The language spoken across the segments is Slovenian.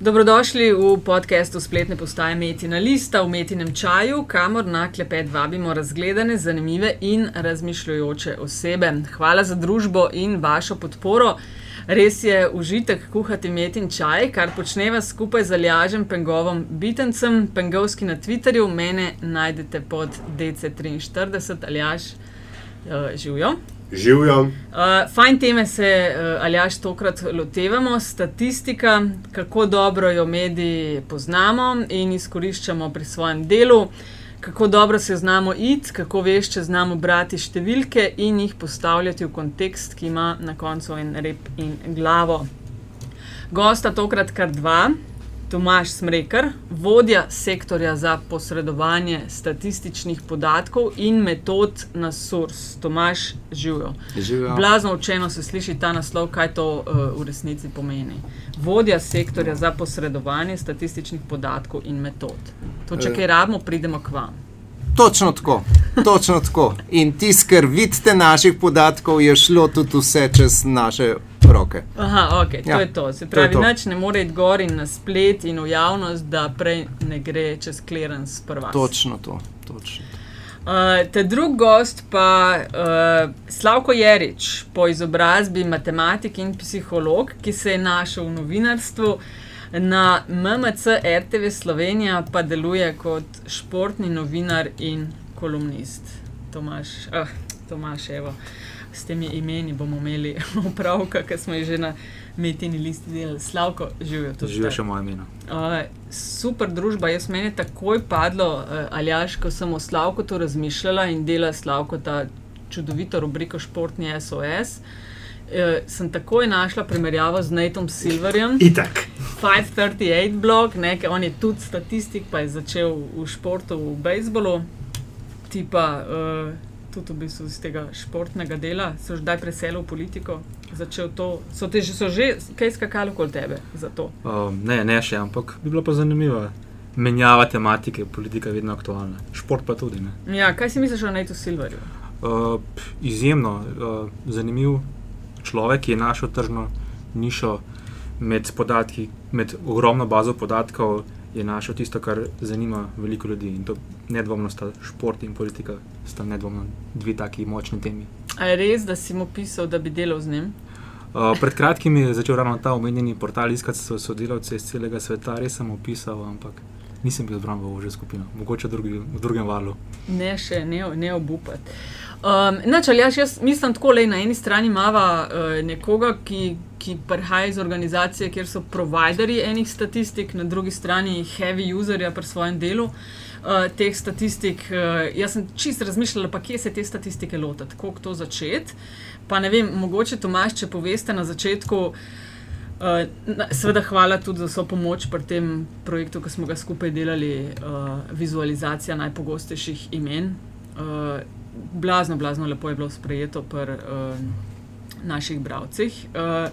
Dobrodošli v podkastu spletne postaje Metina Lista v Metinem čaju, kamor na klepet vabimo razgledane, zanimive in razmišljujoče osebe. Hvala za družbo in vašo podporo. Res je užitek kuhati metin čaj, kar počneva skupaj z Aljažem Pengovom Bitencem, Pengovski na Twitterju, mene najdete pod DC43, Aljaž, uh, živijo. Živijo. Uh, fajn teme se, uh, Aljaš, tokrat lotevamo. Statistika, kako dobro jo mediji poznamo in izkoriščamo pri svojem delu, kako dobro se znamo iti, kako vešče znamo brati številke in jih postavljati v kontekst, ki ima na koncu en rep in glavo. Gosta tokrat kar dva. Tomaš Smrekar, vodja sektorja za posredovanje statističnih podatkov in metod na SURS. Tomaš, živijo. Blazno učeno se sliši ta naslov, kaj to uh, v resnici pomeni. Vodja sektorja za posredovanje statističnih podatkov in metod. To, če kaj rabimo, pridemo k vam. Točno tako, točno tako. In tisti, ker vidite naših podatkov, je šlo tudi vse čez naše roke. Aha, ok, to ja, je to. Se pravi, noč ne more iti gor in na splet in v javnost, da prej ne gre čez klerens prva. Točno to. Točno. Uh, te drug gost pa uh, Slavko Jerič, po izobrazbi matematik in psiholog, ki se je našel v novinarstvu. Na MMC RTV Slovenija pa deluje kot športni novinar in kolumnist. Tomaš, uh, Tomaš evo, s temi imeni bomo imeli opravka, ker smo jih že na metini listi delali. Slavko, živijo tudi. Živijo še moje ime. Uh, super družba, jaz meni takoj padlo, uh, aljaš, ko sem o Slavku to razmišljala in dela Slavko ta čudovito rubriko Športni SOS. Uh, sem takoj našla primerjavo z Natom Silverjem. Itak. 538 blog, nekaj, on je tudi statistik, pa je začel v športu, v bejzbolu, tipa uh, tudi v bistvu iz tega športnega dela, se že zdaj preselil v politiko. To, so, te, so že kaj skakali okoli tebe za to? Uh, ne, ne še, ampak bi bilo pa zanimivo. Menjava tematike, politika je vedno aktualna, šport pa tudi. Ne. Ja, kaj si misliš o Natu Silverju? Uh, izjemno uh, zanimiv človek, ki je našel tržno nišo med podatki, med ogromno bazo podatkov je našel tisto, kar zanima veliko ljudi. In to nedvomno sta šport in politika, sta nedvomno dve taki močni temi. A je res, da si mu pisal, da bi delal z njim? Uh, pred kratkim je začel ravno ta omenjeni portal iskati sodelavce iz celega sveta, res sem opisal, ampak nisem bil zbran v ožjo skupino, mogoče drugi, v drugem valu. Ne, še ne, ne obupati. Um, nač, jaz, jaz mislim tako, da na eni strani imamo uh, nekoga, ki, ki prihaja iz organizacije, kjer so provideri enih statistik, na drugi strani heavy userja pri svojem delu. Uh, teh statistik, uh, jaz sem čist razmišljala, pa kje se te statistike lotiti, kako to začeti. Pa ne vem, mogoče Tomaš, če poveste na začetku, uh, seveda hvala tudi za vso pomoč pri tem projektu, ki smo ga skupaj delali, uh, vizualizacija najpogostejših imen. Uh, blazno, blazno lepo je bilo sprejeto pri uh, naših bralcih. Uh,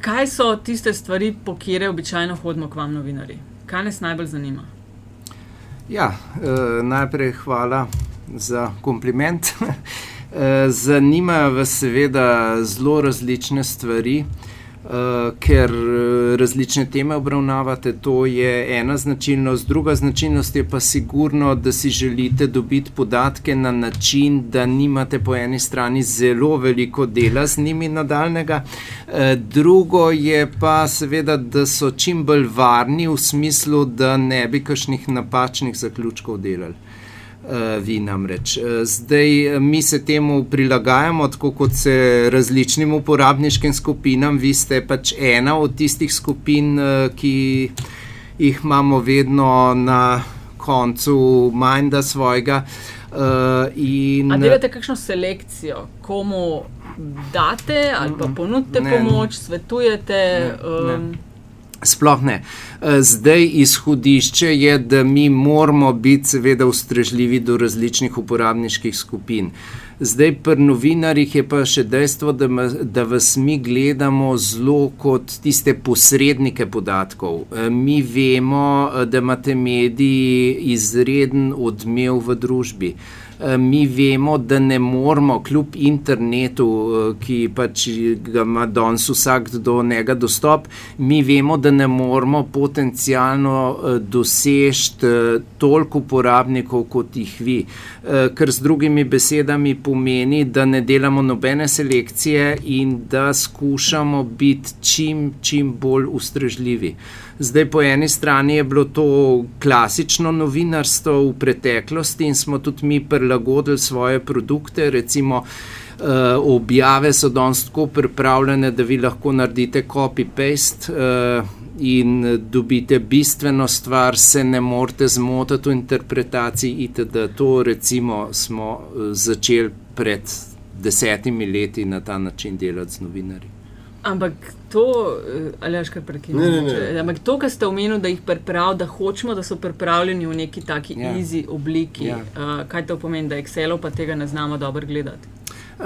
kaj so tiste stvari, po kire običajno hodimo k vam, novinari? Kaj nas najbolj zanima? Ja, uh, najprej hvala za kompliment. Zanimajo vas seveda zelo različne stvari. Uh, ker eh, različne teme obravnavate, to je ena značilnost. Druga značilnost je pa sigurno, da si želite dobiti podatke na način, da nimate po eni strani zelo veliko dela z njimi nadaljnega. Uh, drugo je pa seveda, da so čim bolj varni v smislu, da ne bi kakšnih napačnih zaključkov delali. Uh, vi namreč. Uh, zdaj eh, mi se temu prilagajamo, tako kot se različnim uporabniškim skupinam. Vi ste pač ena od tistih skupin, ki jih imamo vedno na koncu manjda svojega. In... Ali delate kakšno selekcijo, komu date ali pa ponudite ne, pomoč, svetujete? Ne, ne. Sploh ne. Eh, zdaj izhodišče je, da mi moramo biti seveda ustrežljivi do različnih uporabniških skupin. Zdaj, pri novinarjih je pa še dejstvo, da, ma, da vas mi gledamo zelo kot tiste posrednike podatkov. Eh, mi vemo, eh, da imate mediji izreden odmev v družbi. Eh, mi vemo, da ne moramo, kljub internetu, eh, ki pač ga ima danes vsak do njega dostop, mi vemo, da ne moramo potencialno eh, doseči toliko uporabnikov kot jih vi. Kar z drugimi besedami pomeni, da ne delamo nobene selekcije in da skušamo biti čim, čim bolj ustrežljivi. Zdaj, po eni strani je bilo to klasično novinarstvo v preteklosti in smo tudi mi prilagodili svoje produkte. Recimo, uh, objave so danes tako pripravljene, da vi lahko naredite copy-paste. Uh, In dobite bistveno stvar, se ne morete zmotiti v interpretaciji. ITD. To, recimo, smo eh, začeli pred desetimi leti na ta način delati z novinarji. Ampak to, eh, ali je kar prekinjeno? Ampak to, kar ste omenili, da jih pripravljamo, da hočemo, da so pripravljeni v neki taki ja. easy obliki. Ja. Uh, kaj to pomeni, da Excel pa tega ne znamo dobro gledati? Uh,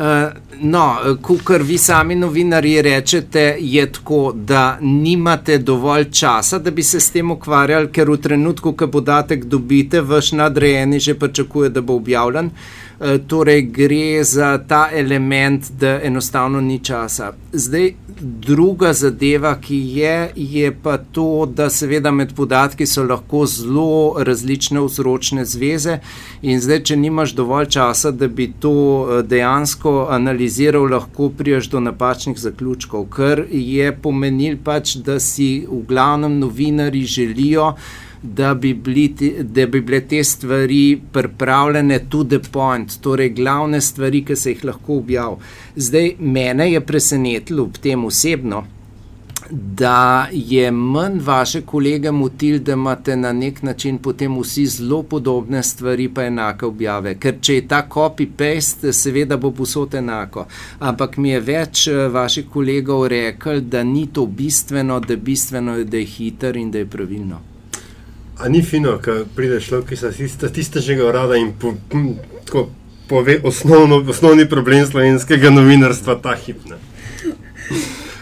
no, kar vi sami novinarji rečete, je tako, da nimate dovolj časa, da bi se s tem ukvarjali, ker v trenutku, ko podatek dobite, vaš nadrejeni že pričakuje, da bo objavljen. Uh, torej, gre za ta element, da enostavno ni časa. Zdaj, druga zadeva, ki je, je pa to, da seveda med podatki so lahko zelo različne vzročne zveze. In zdaj, če nimaš dovolj časa, da bi to eh, dejansko analiziral, lahko priješ do napačnih zaključkov, kar je pomenil pač, da si v glavnem novinari želijo da bi, te, da bi bile te stvari pripravljene to the point, torej glavne stvari, ki se jih lahko objavi. Zdaj, mene je presenetilo ob tem osebno, da je manj vaše kolege motil, da imate na nek način potem vsi zelo podobne stvari, pa enake objave. Ker če je ta copy-paste, seveda bo posod enako. Ampak mi je več eh, vaših kolegov rekel, da ni to bistveno, da, bistveno je, da je hiter in da je pravilno. A ni fino, ko prideš človek iz statističnega urada in po, hm, pove osnovno, osnovni problem slovenskega novinarstva, ta hipna.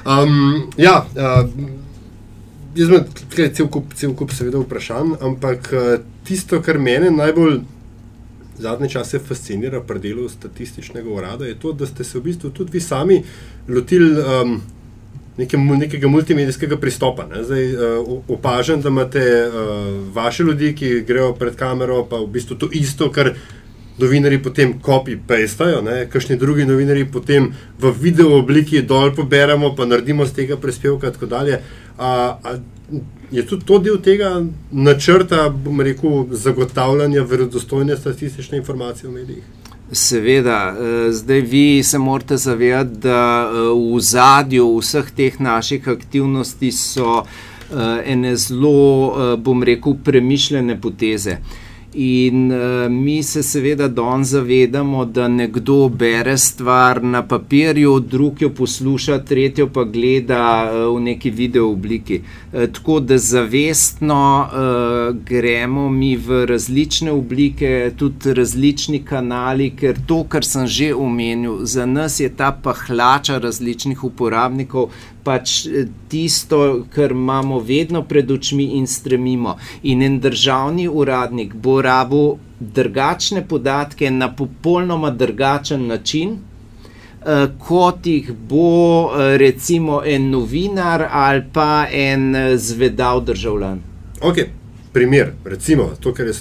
Um, ja, uh, jaz imam cel kup, cel kup seveda vprašanj, ampak uh, tisto, kar mene najbolj zadnje čase fascinira pri delu statističnega urada, je to, da ste se v bistvu tudi vi sami lotili. Um, nekem, nekega multimedijskega pristopa. Ne. Zdaj uh, opažam, da imate uh, vaše ljudi, ki grejo pred kamero, pa v bistvu to isto, kar novinari potem copy-pastajo, kakšni drugi novinari potem v video obliki dol poberemo, pa naredimo z tega prispevka in tako dalje. A, a, Je tudi to del tega načrta, bom rekel, zagotavljanja verodostojne statistične informacije v medijih? Seveda, eh, zdaj vi se morate zavedati, da eh, v zadju vseh teh naših aktivnosti so eh, ene zelo, bom rekel, premišljene poteze. In uh, mi se seveda danes zavedamo, da nekdo bere stvar na papirju, drug jo posluša, tretjo pa gleda uh, v neki video obliki. Uh, tako da zavestno uh, gremo mi v različne oblike, tudi različni kanali, ker to, kar sem že omenil, za nas je ta pahlača različnih uporabnikov pač eh, tisto, kar imamo vedno pred očmi in stremimo. In en državni uradnik bo rabo drugačne podatke na popolnoma drugačen način. Uh, kot jih bo uh, recimo en novinar ali pa en zvedav državljan. Okay primer, recimo, to, kar je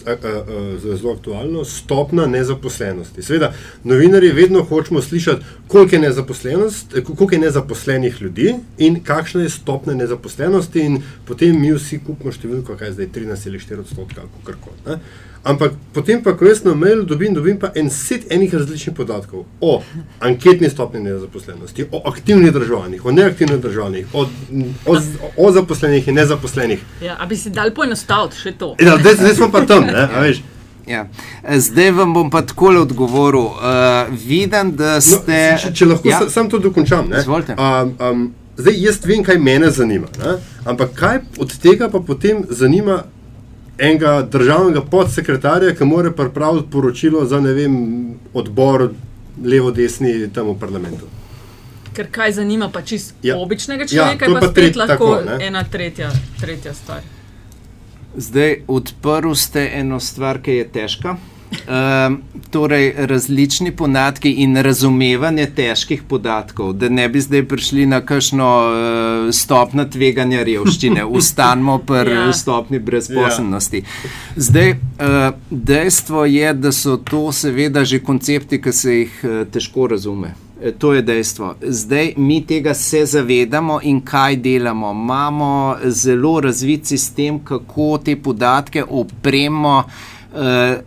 zelo aktualno, stopna nezaposlenosti. Seveda, novinari vedno hočemo slišati, koliko je, koliko je nezaposlenih ljudi in kakšna je stopna nezaposlenosti, in potem mi vsi kupimo številko, kaj je zdaj 13,4 odstotka, kako koli. Ampak potem, pa, ko jaz na mail dobim, dobim pa en set enih različnih podatkov o anketni stopni nezaposlenosti, o aktivnih državljanih, o neaktivnih državljanih, o, o, o zaposlenih in nezaposlenih. Ja, a bi si dal poenostaviti še to? Ja, zdaj, zdaj smo pa tam, ne, veš. Ja. Zdaj vam bom pa tako odgovoril. Uh, vidim, da no, ste. No, če, če lahko ja. sam to dokončam. Um, um, zdaj, jaz vem, kaj mene zanima. Ne? Ampak kaj od tega pa potem zanima enega državnega podsekretarja, ki mora pripraviti poročilo za ne vem, odbor levo-desni tam v parlamentu. Ker kaj zanima pa čisto ja. običnega ja, človeka, ja, pa, pa spet lahko tako, ena tretja, tretja stvar. Zdaj, odprl ste eno stvar, ki je težka. Uh, torej, različni podatki in razumevanje težkih podatkov, da ne bi zdaj prišli na kakšno uh, stopno tveganja revščine, ustanemo pri ja. stopni brezposobnosti. Zdaj, uh, dejstvo je, da so to seveda že koncepti, ki se jih uh, težko razume. To je dejstvo. Zdaj mi tega se zavedamo in kaj delamo. Imamo zelo razvit sistem, kako te podatke opremo uh,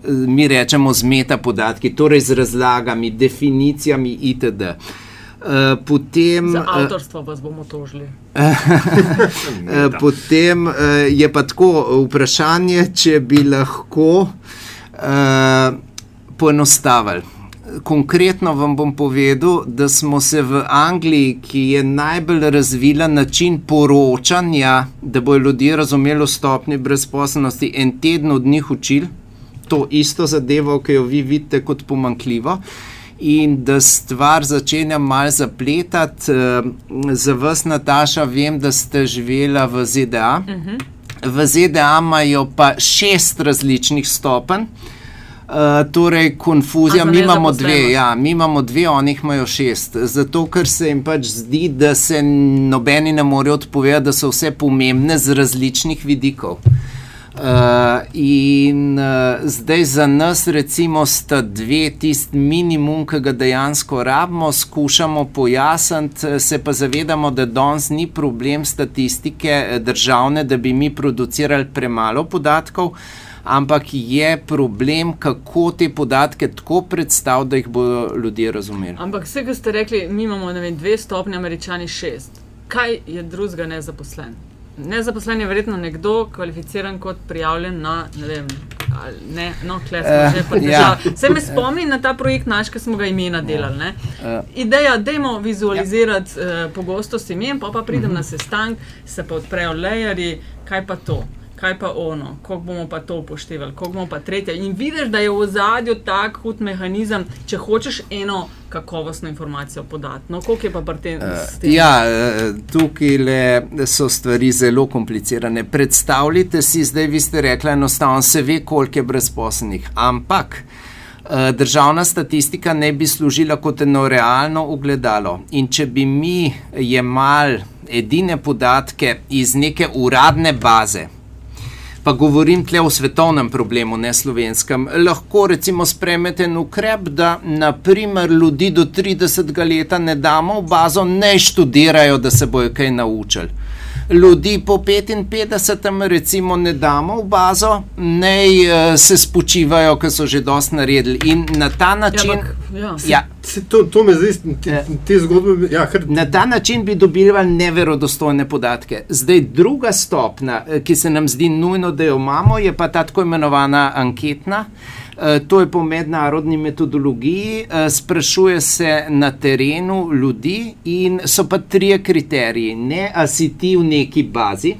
mi rečemo z metapodatki, torej z razlagami, definicijami itd. Uh, potem, Za avtorstvo uh, vas bomo tožili. potem uh, je pa tako vprašanje, če bi lahko uh, poenostavili. Konkretno vam bom povedal, da smo se v Angliji, ki je najbolj razvila način poročanja, da bodo ljudje razumeli stopni brezposobnosti, en teden od njih učili to isto zadevo, ki jo vi vidite kot pomankljivo. In da stvar začenja malo zapletati, eh, za vas, Nataša, vem, da ste živela v ZDA. Uh -huh. V ZDA imajo pa šest različnih stopenj. Uh, torej, konfuzija, mi imamo, dve, ja, mi imamo dve, oni imajo šest. Zato, ker se jim pač zdi, da se nobeni ne morejo odpovedati, da so vse pomembne z različnih vidikov. Uh, in uh, zdaj za nas, recimo, sta dve tisti minimum, ki ga dejansko rabimo, skušamo pojasniti, se pa zavedamo, da danes ni problem statistike eh, državne, da bi mi producirali premalo podatkov. Ampak je problem, kako te podatke tako predstaviti, da jih bodo ljudje razumeli. Ampak vse, kar ste rekli, mi imamo vem, dve stopnje, američani šest. Kaj je drugega nezaposlen? Nezaposlen je verjetno nekdo, kvalificiran kot prijavljen na ne vem. Ne, no, uh, ja. Se me spomni na ta projekt, naš, ki smo ga imena ja. delali. Uh. Ideja, da imamo vizualizirati ja. uh, pogostost imen, pa, pa pridem uh. -huh. na sestank, se pa odprejo lejeri, kaj pa to kaj pa ono, kako bomo pa to upoštevali, kako bomo pa tretje. In vidiš, da je v zadju tak hud mehanizem, če hočeš eno kakovostno informacijo podati. No, koliko je pa pri tem? Uh, ja, eh, tukaj so stvari zelo komplicirane. Predstavljite si, zdaj vi ste rekli, enostavno se ve, koliko je brezposlenih. Ampak. Eh, državna statistika ne bi služila kot eno realno ugledalo. In če bi mi jemali edine podatke iz neke uradne baze, pa govorim tle o svetovnem problemu, ne slovenskem, lahko recimo spremete en ukrep, da naprimer ljudi do 30 let ne damo v bazo, ne študirajo, da se bojo kaj naučili ljudi po 55, recimo, ne damo v bazo, ne uh, se spočivajo, ker so že dosti naredili. In na ta način. Ja, bak, ja. Ja. To, to me zdaj, te, te zgodbe. Ja, kar... Na ta način bi dobili neverodostojne podatke. Zdaj, druga stopna, eh, ki se nam zdi nujno, da jo imamo, je pa ta tako imenovana anketna. Eh, to je po mednarodni metodologiji, eh, sprašuje se na terenu ljudi in so pa tri kriteriji. Ne, ali si ti v neki bazi,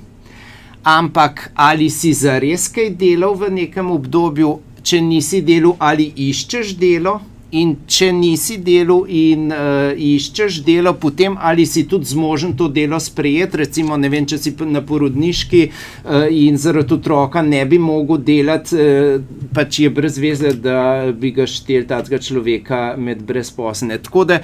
ampak ali si zares kaj delal v nekem obdobju, če nisi delal, ali iščeš delo. In če nisi delo in uh, iščeš delo, potem ali si tudi zmožen to delo sprejeti, recimo, vem, če si na porodniški uh, in zaradi otroka ne bi mogel delati, uh, pač je brez veze, da bi ga štel tega človeka med brezposlene. Tako da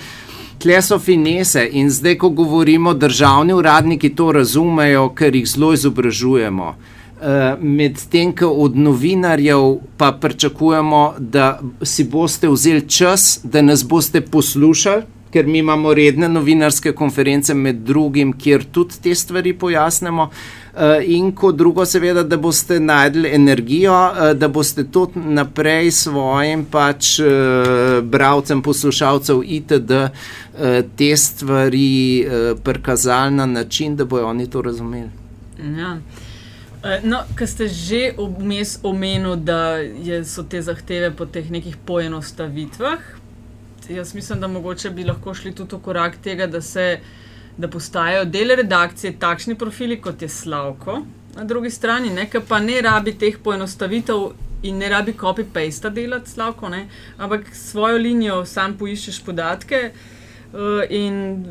tle so finese in zdaj, ko govorimo, državni uradniki to razumejo, ker jih zelo izobražujemo. Eh, medtem ko od novinarjev pa pričakujemo, da si boste vzeli čas, da nas boste poslušali, ker mi imamo redne novinarske konference, med drugim, kjer tudi te stvari pojasnimo. Eh, in kot drugo, seveda, da boste najdli energijo, eh, da boste tudi naprej svojim pač bralcem, poslušalcem itd. te stvari prikazali na način, da bojo oni to razumeli. Ja. Eh, no, Ker ste že vmes omenili, da je, so te zahteve po teh nekih poenostavitvah, jaz mislim, da mogoče bi lahko šli tudi v korak tega, da se da postajajo del redakcije takšni profili, kot je Slavko, na drugi strani, nekaj pa ne rabi teh poenostavitev. In ne rabi copy-paste delati, slavko, ne? ampak svojo linijo sam poiščeš podatke. Uh, in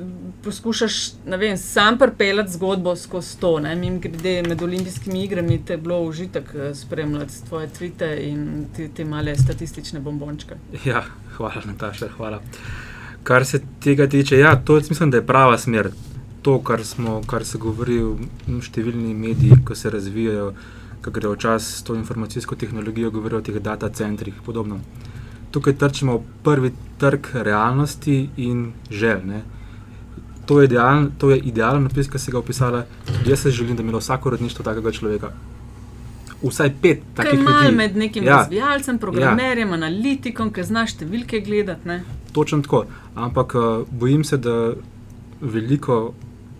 poskušaš, vem, sam pripeljati zgodbo skozi to. Mim grede med olimpijskimi igrami te je bilo užitek eh, spremljati tvoje tvite in te, te male statistične bombončke. Ja, hvala, Nataša, hvala. Kar se tega tiče, ja, to mislim, da je prava smer. To, kar, smo, kar se govori v številni mediji, ko se razvijajo, ko gre v čas s to informacijsko tehnologijo, govorijo o teh data centrih in podobno tukaj trčimo prvi trg realnosti in želj. Ne. To je, idealen, to je idealen napis, ki si ga opisala. Tudi jaz želim, da bi imel vsako rodništvo takega človeka. Vsaj pet takih ljudi. Med nekim ja. razvijalcem, programerjem, ja. analitikom, ki znaš številke gledati. Ne. Točno tako. Ampak uh, bojim se, da veliko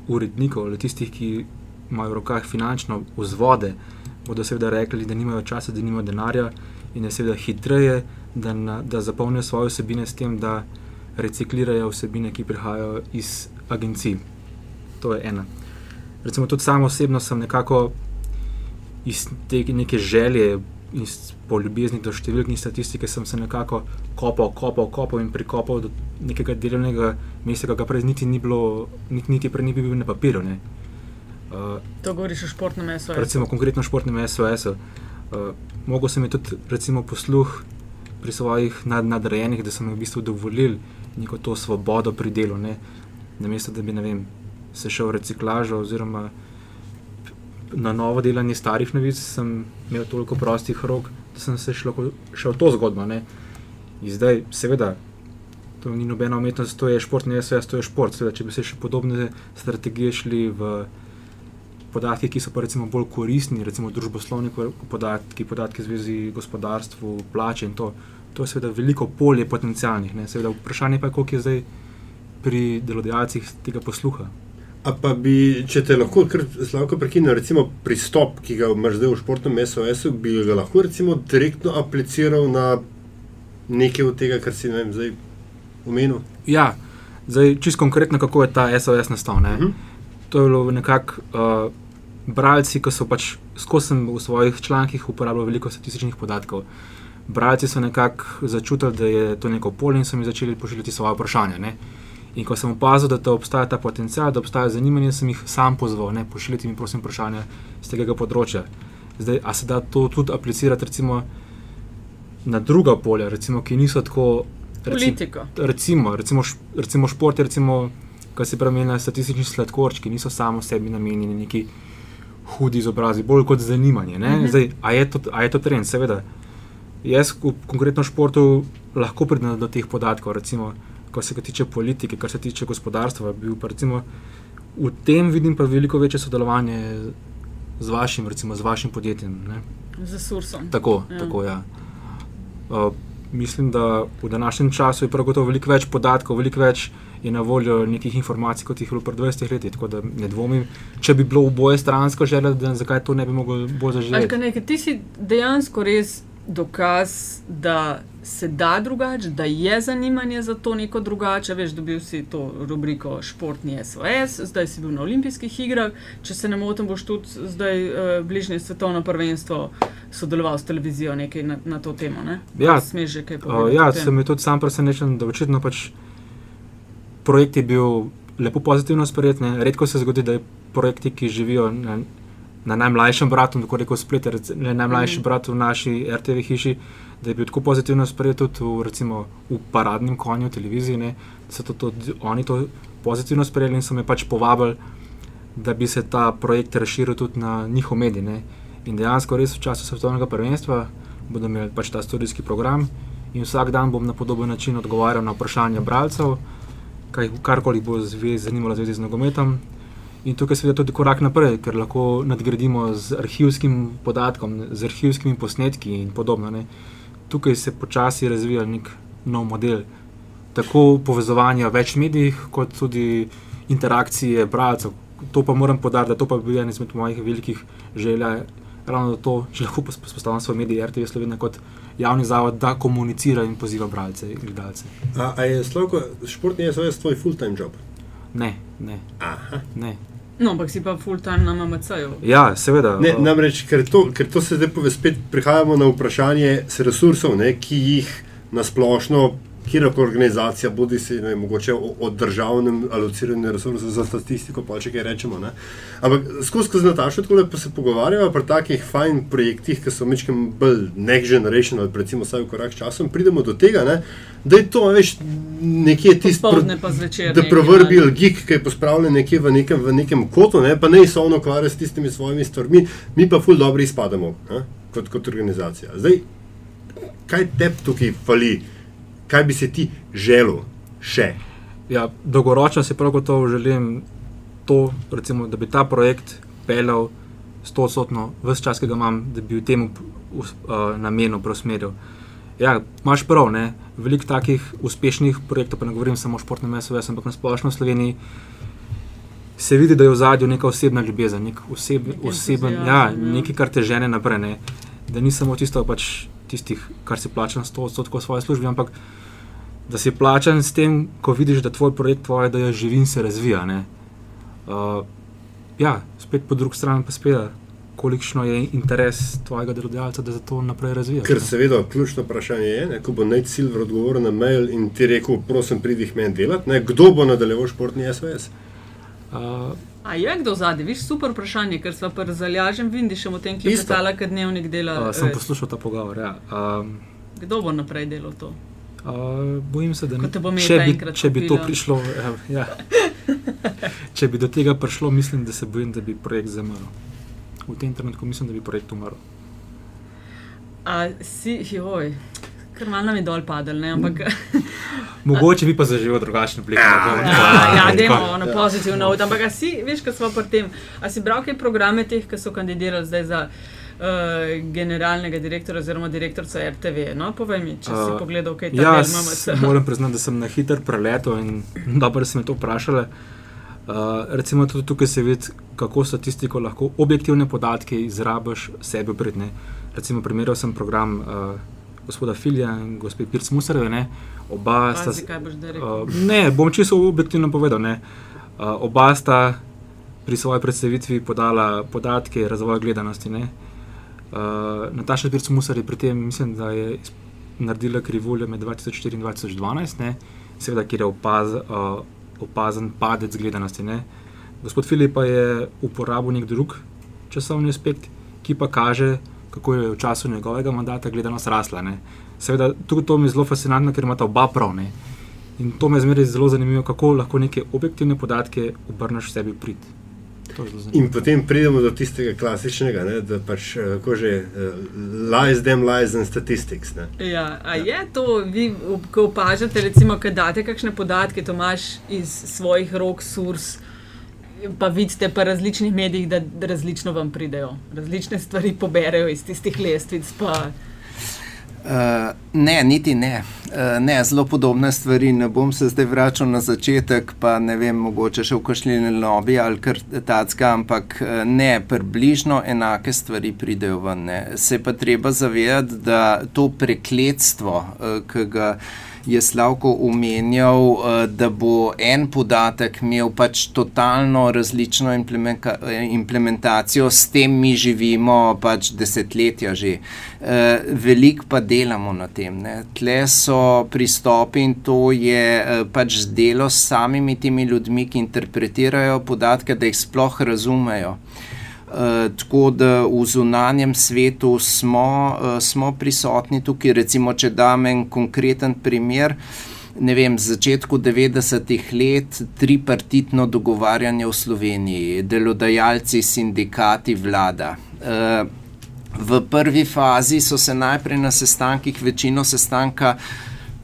urednikov, ali tistih, ki imajo v rokah finančno vzvode, bodo seveda rekli, da nimajo časa, da nimajo denarja in je seveda hitreje da, na, da zapolnijo svoje vsebine s tem, da reciklirajo vsebine, ki prihajajo iz agencij. To je ena. Recimo, tudi sam osebno sem nekako iz te neke želje in po ljubezni do številk in statistike sem se nekako kopal, kopal, kopal in prikopal do nekega delovnega mesta, ki ga prej niti ni bilo, niti, niti prej ni bil na papirju. Ne. Uh, to govoriš o športnem SOS. Recimo, konkretno o športnem SOS. Uh, Mogoče sem tudi recimo, posluh pri svojih nad, nadrejenih, da so mi v bistvu dovolili neko to svobodo pri delu. Ne? Namesto da bi vem, se šel v reciklažo oziroma na novo delanje starih novic, sem imel toliko prostih rok, da sem se šlo, šel v to zgodbo. Ne? In zdaj, seveda, to ni nobena umetnost, to je šport, ne SVS, to je šport. Seveda, če bi se še podobne strategije šli v podatke, ki so pa recimo bolj koristni, recimo družboslovni podatki, podatki v zvezi z gospodarstvom, plače in to. To je seveda veliko polje potencijalnih. Seveda, vprašanje pa je, koliko je zdaj pri delodajalcih tega posluha. A pa bi, če te lahko zelo prekinil, recimo pristop, ki ga imaš zdaj v športnem SOS-u, bi ga lahko recimo direktno apliciral na nekaj od tega, kar si vem, zdaj omenil? Ja, zdaj čisto konkretno, kako je ta SOS nastal. Uh mhm. -huh. To je bilo nekako. Uh, bralci, ki so pač skozi v svojih člankih uporabljali veliko statističnih podatkov. Bralci so nekako začutili, da je to neko polje in so mi začeli pošiljati svoje vprašanja. Ne? In ko sem opazil, da obstaja ta potencial, da obstaja zanimanje, sem jih sam pozval, ne pošiljite mi, prosim, vprašanja z tega področja. Zdaj, a se da to tudi aplicirati recimo, na druga polja, recimo, ki niso tako. Politika. Recimo, recimo, recimo šport, recimo, kar se pravi, statistični sladkorčki, niso samo sebi namenjeni neki hudi izobrazi, bolj kot zanimanje. Uh mhm. -huh. Zdaj, a, je to, a je to trend? Seveda. Jaz, v konkretnem športu, lahko pridem do teh podatkov, recimo, kar se tiče politike, kar se tiče gospodarstva. Pa, recimo, v tem vidim pa veliko večje sodelovanje z vašim, recimo, z vašim podjetjem. Ne? Z Sursom. Tako, ja. tako ja. Uh, mislim, da v današnjem času je prav gotovo veliko več podatkov, veliko več je na voljo nekih informacij, kot jih je bilo pred 20 leti. Tako da ne dvomim, če bi bilo v boje stransko želje, da zakaj to ne bi moglo bolj zaživeti. Ti si dejansko res dokaz, da se da drugače, da je zanimanje za to neko drugače. Veš, dobil si to rubriko Športni SOS, zdaj si bil na olimpijskih igrah. Če se ne motim, boš tudi zdaj uh, bližnje svetovno prvenstvo sodeloval s televizijo nekaj na, na to temo. Ne? Ja, smeš že kaj povedati. Uh, ja, sem tudi sam presenečen, da očitno pač projekt je bil lepo pozitivno sprejet. Ne? Redko se zgodi, da je projekti, ki živijo na, na najmlajšem bratu, tako rekoč splet, ne najmlajši mm. brat v naši RTV hiši, da je bil tako pozitivno sprejet tudi v, recimo, v paradnem konju televiziji, ne? so to, to, oni to pozitivno sprejeli in so me pač povabili, da bi se ta projekt razširil tudi na njihov medij. Ne? In dejansko res v času svetovnega prvenstva bodo imeli pač ta študijski program in vsak dan bom na podoben način odgovarjal na vprašanja bralcev kaj, karkoli bo zvez, zanimalo zvezi z nogometom. In tukaj je tudi korak naprej, ker lahko nadgradimo z arhivskim podatkom, z arhivskimi posnetki in podobno. Ne. Tukaj se počasi razvija nek nov model, tako povezovanja več medijih, kot tudi interakcije bralcev. To pa moram podariti, da to pa bi bil en izmed mojih velikih želja, ravno to, če lahko spostavim svoj medij RTV Slovenija kot javni zavod, da komunicira in poziva bralce in gledalce. A, a je slovko, športni je svoj, svoj full-time job? Ne, ne. ne. No, ampak si pa full-time na MMC-ju. Ja, seveda. Ne, namreč, ker to, ker to se zdaj pove, spet prihajamo na vprašanje resursov, ne, ki jih nasplošno kjerkoli organizacija, bodi si ne, mogoče o, o državnem alociranju resursov za statistiko, pa če kaj rečemo. Ne. Ampak skozi skozi Natašo tako pa se pogovarjamo pri takih fajn projektih, ki so mečkem bolj next generation ali recimo vsaj v korak s časom, pridemo do tega, ne, da je to, veš, nekje tisto, da nekaj, proverbial geek, ki je pospravljen nekje v nekem, v nekem kotu, ne, pa ne se ono ukvarja s tistimi svojimi stvarmi, mi pa ful dobro izpademo ne, kot, kot organizacija. Zdaj, kaj te tukaj fali, kaj bi se ti želel še? Ja, dolgoročno si prav gotovo želim to, recimo, da bi ta projekt peljal stotno, vse čas, ki ga imam, da bi v tem uh, namenu preusmeril. Ja, imaš prav, ne? veliko takih uspešnih projektov, pa ne govorim samo o športnem SOS, ampak na splošno v Sloveniji se vidi, da je v zadju neka osebna ljubezen, nek oseb, Nek oseben, ja, ja. nekaj, kar te žene naprej. Ne? Da ni samo tisto, pač, tistih, kar si plačan 100 odstotkov svoje službe, ampak da si plačan s tem, ko vidiš, da tvoj projekt, tvoje, da je živi in se razvija. ne. Uh, ja, spet po drugi strani pa spet, kolikšno je interes tvojega delodajalca, da se to naprej razvija. Ker seveda ključno vprašanje je, ne, ko bo Nate Silver odgovoril na mail in ti rekel, prosim, pridi jih meni delati, ne, kdo bo nadaljeval športni SVS? Uh, A je kdo zadnji? Viš super vprašanje, ker smo pa zalažen Vindišem o tem, ki je pisala, kad dnevnik dela. uh, sem eh, poslušal ta pogovor. Ja. Um, Kdo bo naprej delal to? Uh, bojim se, da te bo če, bi, enkrat če bi to prišlo. Ja. če bi do tega prišlo, mislim, da se bojim, da bi projekt zamrl. V tem trenutku mislim, da bi projekt umrl. A si, joj, kar malo nam je dol padel, ne? ampak Mogoče bi pa zaživel drugačen oblik. ja, ja, dajmo na pozitivno not. Ampak a si, veš, kaj smo pri tem, a si bral kaj programe teh, ki so kandidirali zdaj za uh, generalnega direktorja oziroma direktorca RTV? No, povej mi, če si Uh, pogledal, kaj Ja, je, s- imamo moram priznati, da sem na hiter preletel in dobro, da si me to vprašali. Uh, recimo tudi tukaj se vidi, kako statistiko lahko objektivne podatke izrabiš sebi pridne. Recimo primerjal sem program uh, gospoda Filja in gospe Pirc Musareve, ne. oba sta. Pazi, kaj boš rekel. Uh, ne, bom čisto objektivno povedal. Ne. Uh, oba sta pri svoji predstavitvi podala podatke razvoja gledanosti. Ne. Uh, Nataša Pirc Musar je pri tem, mislim, da je naredila krivuljo med 2004 in 2012, ne. seveda, kjer je opaz, uh, opazen padec gledanosti. Ne. Gospod Filip pa je uporabil nek drug časovni aspekt, ki pa kaže, kako je v času njegovega mandata gledanost rasla. Ne. Seveda, tudi to mi je zelo fascinantno, ker imata oba prav. Ne. In to me zmeraj zelo zanimivo, kako lahko neke objektivne podatke obrneš v sebi prid. To je zelo zanimivo. In potem pridemo do tistega klasičnega, ne, da pač, eh, kako že, uh, lies, them lies and statistics. Ne. Ja, a je to, vi, ko opažate, recimo, kad date kakšne podatke, to imaš iz svojih rok, surs, pa vidite po različnih medijih, da različno vam pridejo, različne stvari poberejo iz tistih lestvic. Pa, Uh, ne, niti ne. Uh, ne. Zelo podobne stvari. Ne bom se zdaj vračal na začetek, pa ne vem, mogoče še v kašljene lobby ali kar tacka, ampak eh, ne, približno enake stvari pridejo ven. Ne. Se pa treba zavedati, da to prekletstvo, uh, ki ga je Slavko omenjal, uh, da bo en podatek imel pač totalno različno implementa implementacijo, s tem mi živimo pač desetletja že. Uh, Veliko pa delamo na tem. Ne. Tle so pristopi in to je uh, pač delo s samimi temi ljudmi, ki interpretirajo podatke, da jih sploh razumejo. Uh, tako da v zunanjem svetu smo, uh, smo prisotni tukaj. Recimo, če dam en konkreten primer, z začetku 90-ih let, tripartitno dogovarjanje v Sloveniji, delodajalci, sindikati, vlada. Uh, v prvi fazi so se najprej na sestankih, večino sestanka.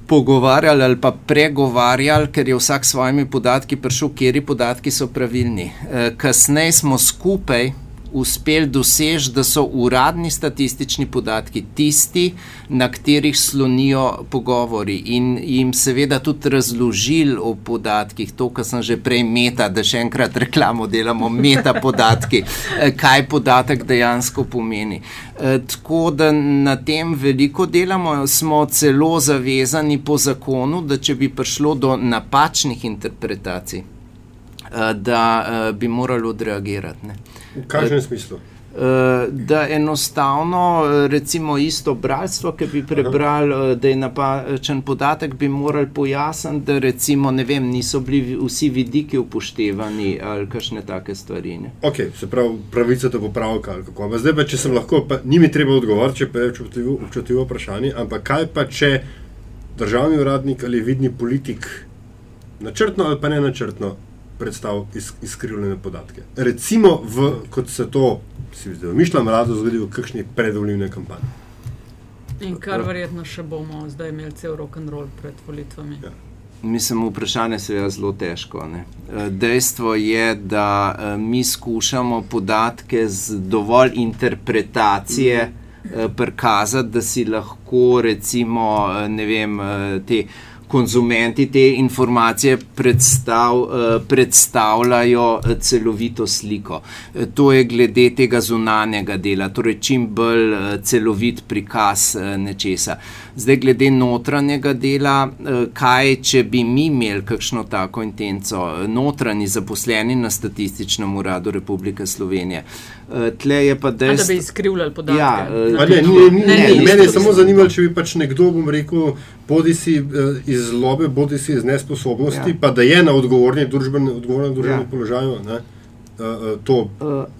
Pogovarjali ali pa pregovarjali, ker je vsak s svojimi podatki prišel, kje podatki so pravilni. Kasneje smo skupaj uspeli doseči, da so uradni statistični podatki tisti, na katerih slonijo pogovori in jim seveda tudi razložili o podatkih, to, kar sem že prej meta, da še enkrat reklamo delamo, meta podatki, eh, kaj podatek dejansko pomeni. E, tako da na tem veliko delamo, smo celo zavezani po zakonu, da če bi prišlo do napačnih interpretacij, e, da e, bi morali odreagirati. Ne. V kakšnem smislu? Uh, da enostavno, eh, recimo, isto bralstvo, ki bi prebrali, uh, da je napačen podatek, bi morali pojasniti, da recimo, vem, niso bili vsi vidiki upoštevani ali kakšne take stvari. Ne? Ok, se pravi, pravica do popravka. Zdaj pa, če sem lahko, pa, ni mi treba odgovoriti, če pa je občutljivo, občutljivo vprašanje, ampak kaj pa, če državni uradnik ali vidni politik načrtno ali pa ne načrtno predstavlja iz, izkrivljene podatke. Recimo, v, kot se to, si zdaj mišljam, rado zgodi v kakšni predvoljivni kampanji. In kar verjetno še bomo zdaj imeli cel rock and roll pred volitvami. Ja. Mislim, vprašanje se je zelo težko. Ne? Eh, dejstvo je, da eh, mi skušamo podatke z dovolj interpretacije mm. prikazati, da si lahko, recimo, ne vem, te konzumenti te informacije predstav, eh, predstavljajo eh, celovito sliko. Eh, to je glede tega zunanjega dela, torej čim bolj celovit prikaz nečesa. Zdaj, glede notranjega dela, kaj če bi mi imeli kakšno tako intenco, notranji zaposleni na Statističnem uradu Republike Slovenije. Tle je pa dejstvo, da bi izkrivljali podatke. Ja, ne, ne, ne, ne, mene je samo zanimalo, če bi pač nekdo, bom rekel, bodi si iz zlobe, bodi si iz nesposobnosti, ja. pa da je na odgovornem družbenem ja. položaju. Ne? To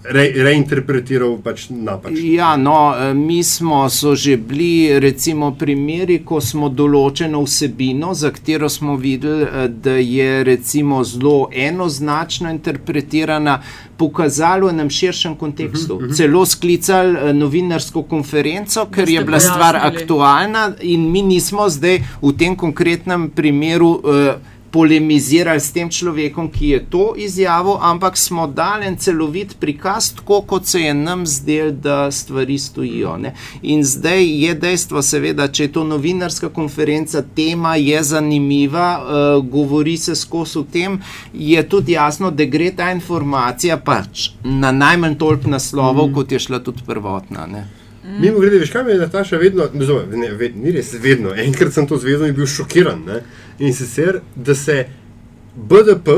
re, reinterpretiral pač napačno. Ja, no, mi smo že bili, recimo, primeri, ko smo določeno vsebino, za katero smo videli, da je recimo zelo enoznačno interpretirana, pokazali v enem širšem kontekstu. Uh -huh, uh -huh. Celo sklicali novinarsko konferenco, ker je bila stvar aktualna, in mi nismo zdaj v tem konkretnem primeru. Uh, polemizirali s tem človekom, ki je to izjavil, ampak smo dali en celovit prikaz, tako kot se je nam zdel, da stvari stojijo. Ne? In zdaj je dejstvo, seveda, če je to novinarska konferenca, tema je zanimiva, uh, govori se skozi o tem, je tudi jasno, da gre ta informacija pač na najmanj toliko naslovov, mm. kot je šla tudi prvotna. Ne? Mm. Mimo grede, veš, kaj me je Nataša vedno, ne, ne, ni res vedno, enkrat sem to zvedel in bil šokiran. Ne? In sicer, da se BDP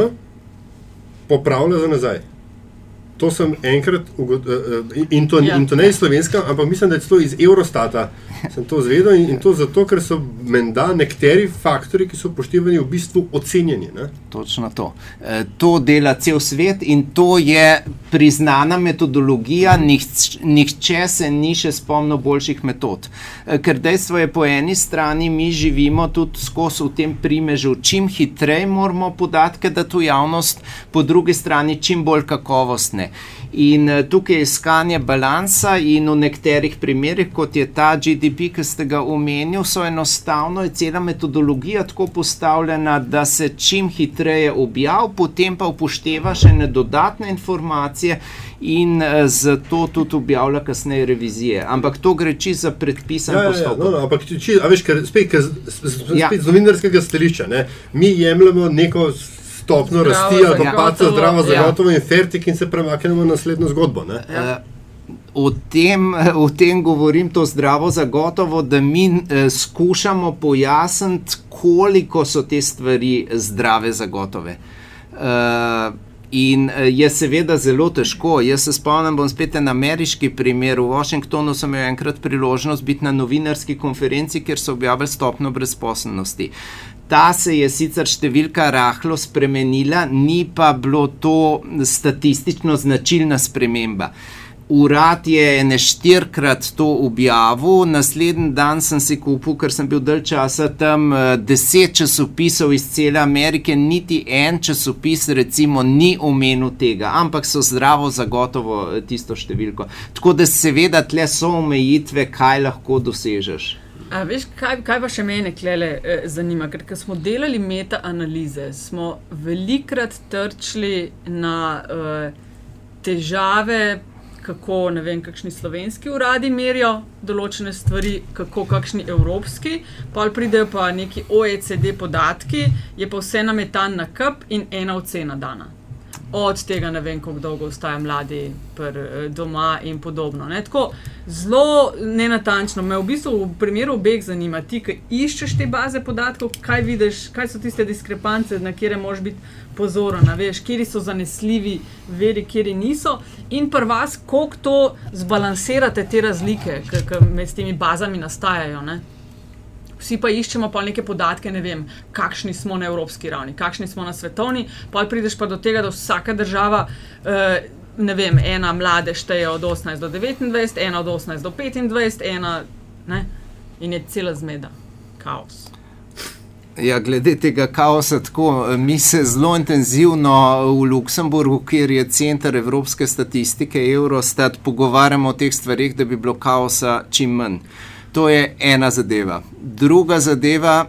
popravlja za nazaj. To sem enkrat, in to, ja. in to ne iz slovenska, ampak mislim, da je to iz Eurostata. Sem to zvedel in, in to zato, ker so menda nekateri faktori, ki so upoštevani, v bistvu ocenjeni. Ne? Točno to. E, to dela cel svet in to je priznana metodologija, nihče, nihče se ni še spomnil boljših metod. E, ker dejstvo je, po eni strani mi živimo tudi skozi v tem primežu, čim hitreje moramo podatke dati v javnost, po drugi strani čim bolj kakovostne. In uh, tukaj je iskanje balansa, in v nekaterih primerih, kot je ta GDP, ki ste ga omenili, so enostavno je cela metodologija tako postavljena, da se čim hitreje objavi, potem pa upošteva še ne dodatne informacije. In uh, zato tudi objavlja kasneje revizije. Ampak to gre čisto za predpisane ja, postopke. Ja, ja, no, no, ampak či, veš, ker, spet, ker, spet ja. z novinarskega stališča, mi jemljemo neko stopno rasti ali pa paca zdravo ja. gotovo in fertik in se premaknemo na naslednjo zgodbo. Ja. O tem, o tem govorim, to zdravo za gotovo, da mi eh, skušamo pojasniti, koliko so te stvari zdrave za gotove. Eh, in eh, je seveda zelo težko. Jaz se spomnim, bom spet na ameriški primer. V Washingtonu sem imel enkrat priložnost biti na novinarski konferenci, kjer so objavili stopno brezposobnosti. Ta se je sicer številka rahlo spremenila, ni pa bilo to statistično značilna sprememba. Urad je neštirkrat to objavil, naslednji dan sem si kupil, ker sem bil dalj časa tam, eh, deset časopisov iz cele Amerike, niti en časopis, recimo, ni omenil tega, ampak so zdravo zagotovo eh, tisto številko. Tako da seveda tle so omejitve, kaj lahko dosežeš. A, veš, kaj, kaj pa še mene klele eh, zanima? Ker smo delali meta-analize, smo velikrat trčili na eh, težave, kako ne vem, kakšni slovenski uradi merijo določene stvari, kako kakšni evropski, pa pridejo pa neki OECD podatki, je pa vse nametan na kup in ena ocena dana. Od tega ne vem, kako dolgo ostaja mladi pr, eh, doma in podobno. Ne? Tako, zelo nenatančno. Me v bistvu v primeru obeh zanima, ti, ki iščeš te baze podatkov, kaj vidiš, kaj so tiste diskrepance, na kere moraš biti pozoren, veš, kje so zanesljivi veri, kje niso. In pri vas, koliko to zbalansirate te razlike, ki med temi bazami nastajajo. Ne? Vsi pa iščemo pa neke podatke, ne vem, kakšni smo na evropski ravni, kakšni smo na svetovni, pa prideš pa do tega, da vsaka država. Uh, Ne vem, ena mlade šteje od 18 do 29, ena od 18 do 25, ena ne, in je cela zmeda, kaos. Ja, glede tega kaosa, tako mi se zelo intenzivno v Luksemburgu, kjer je center evropske statistike, Eurostat, pogovarjamo o teh stvarih, da bi bilo kaosa čim manj. To je ena zadeva. Druga zadeva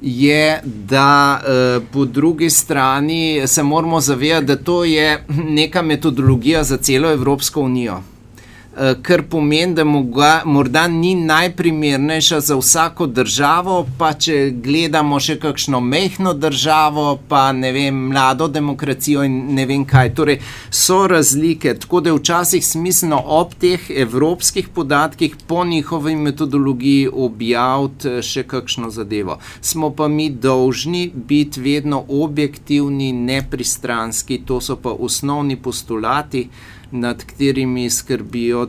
je, da uh, po drugi strani se moramo zavedati, da to je neka metodologija za celo Evropsko unijo. Eh, kar pomeni, da moga, morda ni najprimernejša za vsako državo, pa če gledamo še kakšno mehko državo, pa ne vem, mlado demokracijo in ne vem kaj. Torej, so razlike, tako da je včasih smiselno ob teh evropskih podatkih po njihovi metodologiji objaviti eh, še kakšno zadevo. Smo pa mi dolžni biti vedno objektivni, nepristranski, to so pa osnovni postulati nad katerimi skrbijo,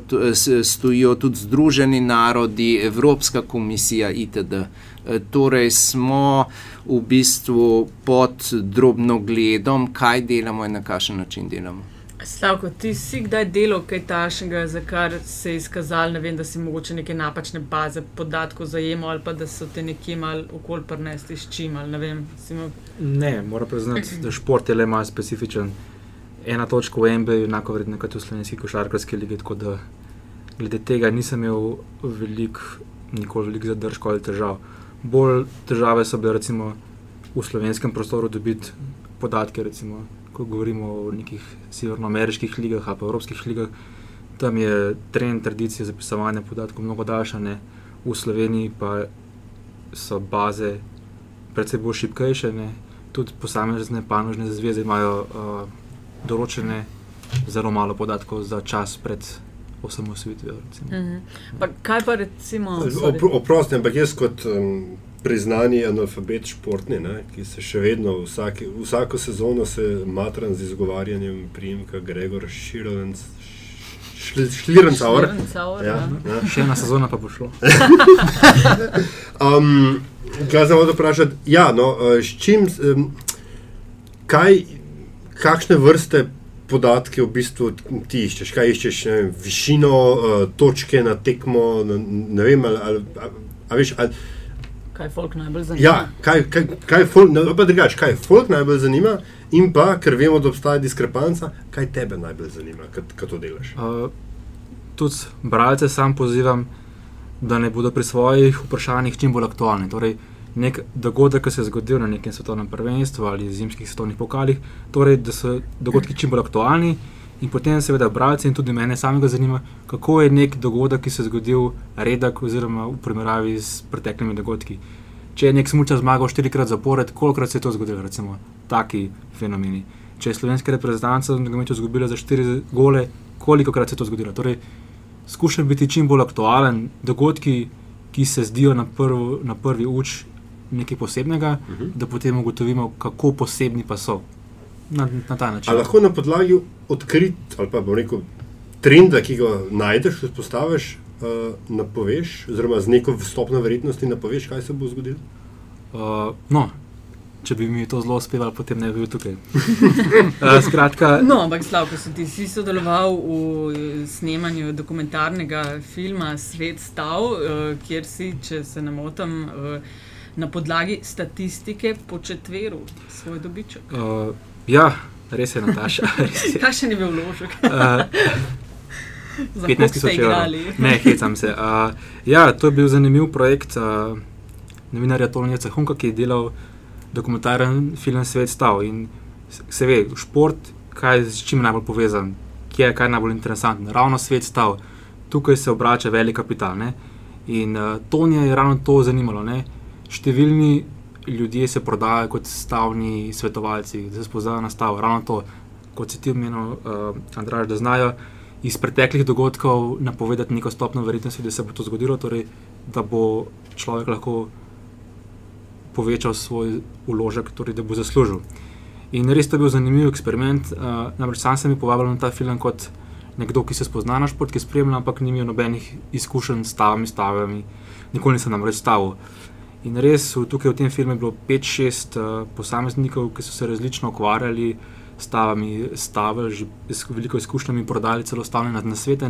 stojijo tudi Združeni narodi, Evropska komisija itd. E, torej smo v bistvu pod drobno gledom, kaj delamo in na kakšen način delamo. Slavko, ti si kdaj delal kaj tašnega, za kar se je izkazalo, vem, da si mogoče neke napačne baze podatkov zajemal ali pa da so te nekje mal okolj prnesti s čim ali ne vem. Ima... Ne, moram priznati, da šport je le malo specifičen ena točka v MBA, enako vredno kot v slovenski košarkarski ligi. Tako da glede tega nisem imel velik, nikoli velik zadržkov ali težav. Bolj težave so bile recimo v slovenskem prostoru dobiti podatke, recimo, ko govorimo o nekih severnoameriških ligah ali pa evropskih ligah. Tam je trend tradicije zapisovanja podatkov mnogo daljša, ne? v Sloveniji pa so baze predvsej bolj šipkejše, ne? tudi posamezne panožne zveze imajo uh, določene zelo malo podatkov za čas pred osamosvojitvijo. Mm -hmm. Kaj pa recimo? Oprosti, ampak jaz kot um, priznani analfabet športni, ne, ki se še vedno vsake, vsako sezono se matram z izgovarjanjem primka Gregor Širenc. Šlirencauer. Ja, ja. Ja. Še ena sezona pa bo šlo. um, kaj za vodo vprašati? Ja, no, uh, s čim, um, kaj kakšne vrste podatke v bistvu ti iščeš? Kaj iščeš, vem, višino, uh, točke na tekmo, ne vem, ali, ali, ali, ali, ali Kaj je folk najbolj zanima? Ja, kaj, kaj, kaj, folk, ne, drugač, kaj folk najbolj zanima, in pa, ker vemo, da obstaja diskrepanca, kaj tebe najbolj zanima, kaj to delaš. Uh, tudi bralce sam pozivam, da ne bodo pri svojih vprašanjih čim bolj aktualni. Torej, nek dogodek, ki se je zgodil na nekem svetovnem prvenstvu ali zimskih svetovnih pokalih, torej da so dogodki čim bolj aktualni. In potem, seveda, bralce in tudi mene samega zanima, kako je nek dogodek, ki se je zgodil, redek, oziroma v primerjavi s preteklimi dogodki. Če je nek smočar zmagal štirikrat zapored, kolikrat se je to zgodilo, recimo, taki fenomeni. Če je slovenska reprezentanca na nogometu izgubila za štiri gole, koliko krat se je to zgodilo. Torej, skušam biti čim bolj aktualen, dogodki, ki se zdijo na, prv, na prvi uč nekaj posebnega, uh mhm. -huh. da potem ugotovimo, kako posebni pa so na, na ta način. Ali lahko na podlagi odkrit ali pa rekel, trenda, ki ga najdeš, vzpostaviš, uh, napoveš, oziroma z neko stopno verjetnosti napoveš, kaj se bo zgodilo? Uh, no. Če bi mi to zelo uspevalo, potem ne bi bil tukaj. uh, skratka, no, ampak slabo, ko si ti sodeloval v snemanju dokumentarnega filma Svet stav, uh, kjer si, če se ne motim, uh, na podlagi statistike po četveru svoj dobiček. Uh, ja, res je, Nataša. Kaj še ni bil vložek? uh, 15 tisoč evrov. Ne, hecam se. Uh, ja, to je bil zanimiv projekt uh, novinarja Tonija Hunka, ki je delal dokumentaren film Svet stav. In se ve, šport, kaj je s čim najbolj povezan, kje je kaj najbolj interesantno. Ravno svet stav, tukaj se obrača velik kapital. Ne? In uh, Tonija je ravno to zanimalo. Ne? Številni ljudje se prodajajo kot stavni svetovalci, da se spoznajo na stavu. Ravno to, kot si ti omenil, uh, Andraž, da znajo iz preteklih dogodkov napovedati neko stopno verjetnosti, da se bo to zgodilo, torej da bo človek lahko povečal svoj uložek, torej da bo zaslužil. In res to je bil zanimiv eksperiment. Uh, namreč sam sem jih povabil na ta film kot nekdo, ki se spozna na šport, ki spremlja, ampak ni imel nobenih izkušenj s stavami, stavami, nikoli nisem namreč stavil. In res tukaj v tem filmu je bilo 5-6 uh, posameznikov, ki so se različno ukvarjali s stavami, stavili že z veliko izkušnjami, prodali celo stavne na svete.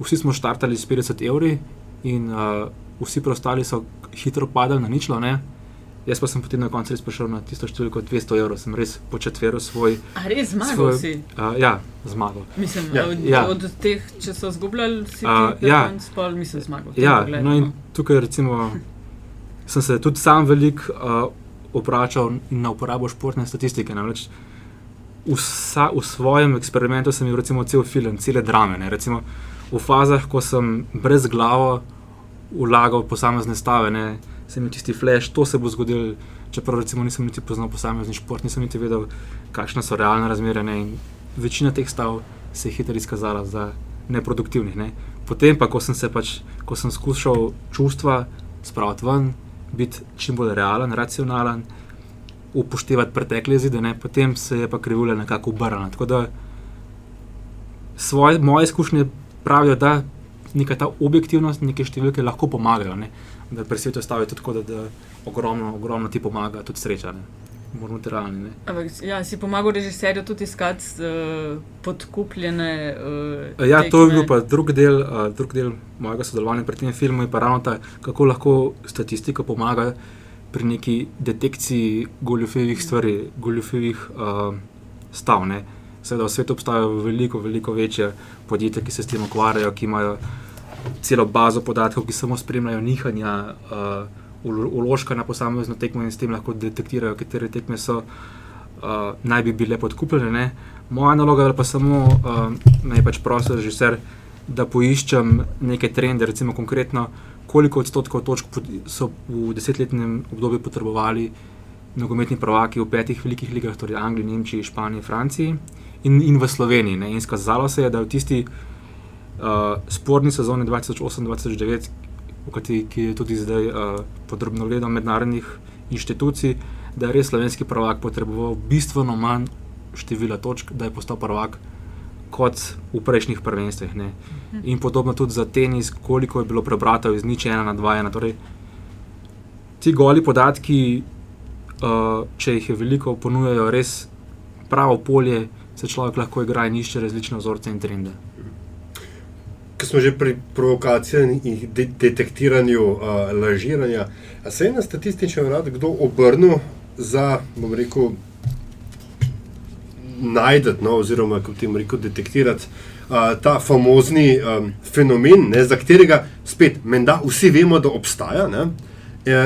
Vsi smo štartali s 50 evri in uh, vsi preostali so hitro padali na ničlo. Ne? Jaz pa sem potem na koncu res prišel na tisto številko 200 evrov, sem res početveril svoj. A res zmagal svoj, si? Uh, ja, zmagal. Mislim, ja. Od, ja. od teh, če so zgubljali, si uh, ja. spol, mislim, zmagal. Ja, no in tukaj recimo sem se tudi sam veliko uh, obračal na uporabo športne statistike. Namreč vsa, v svojem eksperimentu sem imel recimo cel film, cele drame. Ne? Recimo v fazah, ko sem brez glave vlagal posamezne stave. Ne? sem imel tisti flash, to se bo zgodilo. Čeprav recimo nisem niti poznal posamezni šport, nisem niti vedel, kakšne so realne razmere. Ne? Večina teh stav se je hitro izkazala za neproduktivnih. Ne? Potem pa, ko sem se pač, ko sem skušal čustva spraviti ven, biti čim bolj realen, racionalen, upoštevati pretekle zide, ne? potem se je pa krivulja nekako obrnila. Tako da svoje, moje izkušnje pravijo, da neka ta objektivnost, neke številke lahko pomagajo. Ne? da pri svetu stavi tudi tako, da, da ogromno, ogromno ti pomaga, tudi sreča. Ne? Moramo biti realni. Ja, si pomagal režiserju tudi iskati uh, podkupljene. Uh, ja, to je bil pa drug del, uh, drug del mojega sodelovanja pri tem filmu, je pa ravno ta, kako lahko statistika pomaga pri neki detekciji goljufivih stvari, goljufivih uh, stav. Seveda v svetu obstajajo veliko, veliko večje podjetja, ki se s tem ukvarjajo, ki imajo celo bazo podatkov, ki samo spremljajo nihanja uložka na posamezno tekmo in s tem lahko detektirajo, katere tekme so, uh, naj bi bile podkupljene. Moja naloga je pa samo, uh, naj pač prosim, režiser, da poiščem neke trende, recimo konkretno, koliko odstotkov točk so v desetletnem obdobju potrebovali nogometni prvaki v petih velikih ligah, torej Angliji, Nemčiji, Španiji, Franciji in, in v Sloveniji. Ne. In skazalo se je, da v tisti uh, sporni sezoni 2008-2009, ki je tudi zdaj uh, podrobno gledal mednarodnih inštitucij, da je res slovenski prvak potreboval bistveno manj števila točk, da je postal prvak kot v prejšnjih prvenstvih. Ne. In podobno tudi za tenis, koliko je bilo prebratov iz nič ena na dva ena. Torej, ti goli podatki, uh, če jih je veliko, ponujajo res pravo polje, se človek lahko igra in išče različne vzorce in trende smo že pri provokaciji in de detektiranju uh, lažiranja. A se je na statističnem uradu kdo obrnil za, bom rekel, najdete, no, oziroma kako ti rekel, detektirati uh, ta famozni um, fenomen, ne, za katerega spet menda vsi vemo, da obstaja. Ne,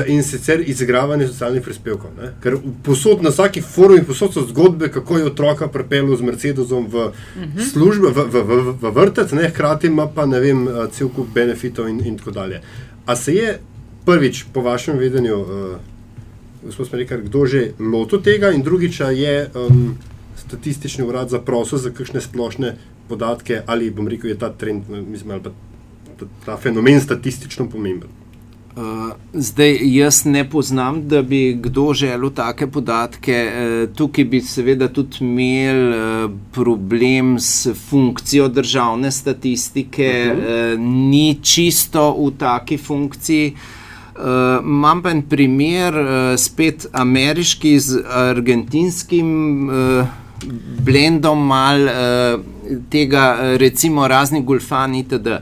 in sicer izigravanje socialnih prispevkov. Ne? Ker posod na vsaki forumu, posod so zgodbe, kako je otroka pripeljal z Mercedesom v mhm. službo, v, v, v, v vrtec, ne? hkrati ima pa ne vem, eh, cel kup benefitov in, in tako dalje. A se je prvič, po vašem vedenju, uh, gospod Smerikar, kdo že lotil tega, in drugič je um, statistični urad zaprosil za kakšne splošne podatke, ali bom rekel, je ta trend, mislim, ali pa ta, ta fenomen statistično pomemben. Uh, zdaj, jaz ne poznam, da bi kdo želel take podatke. Uh, tukaj bi seveda tudi imel uh, problem s funkcijo državne statistike, uh -huh. uh, ni čisto v taki funkciji. Uh, imam pa en primer, uh, spet ameriški z argentinskim uh, blendom, malo uh, tega, recimo, raznih golfani itd. Uh,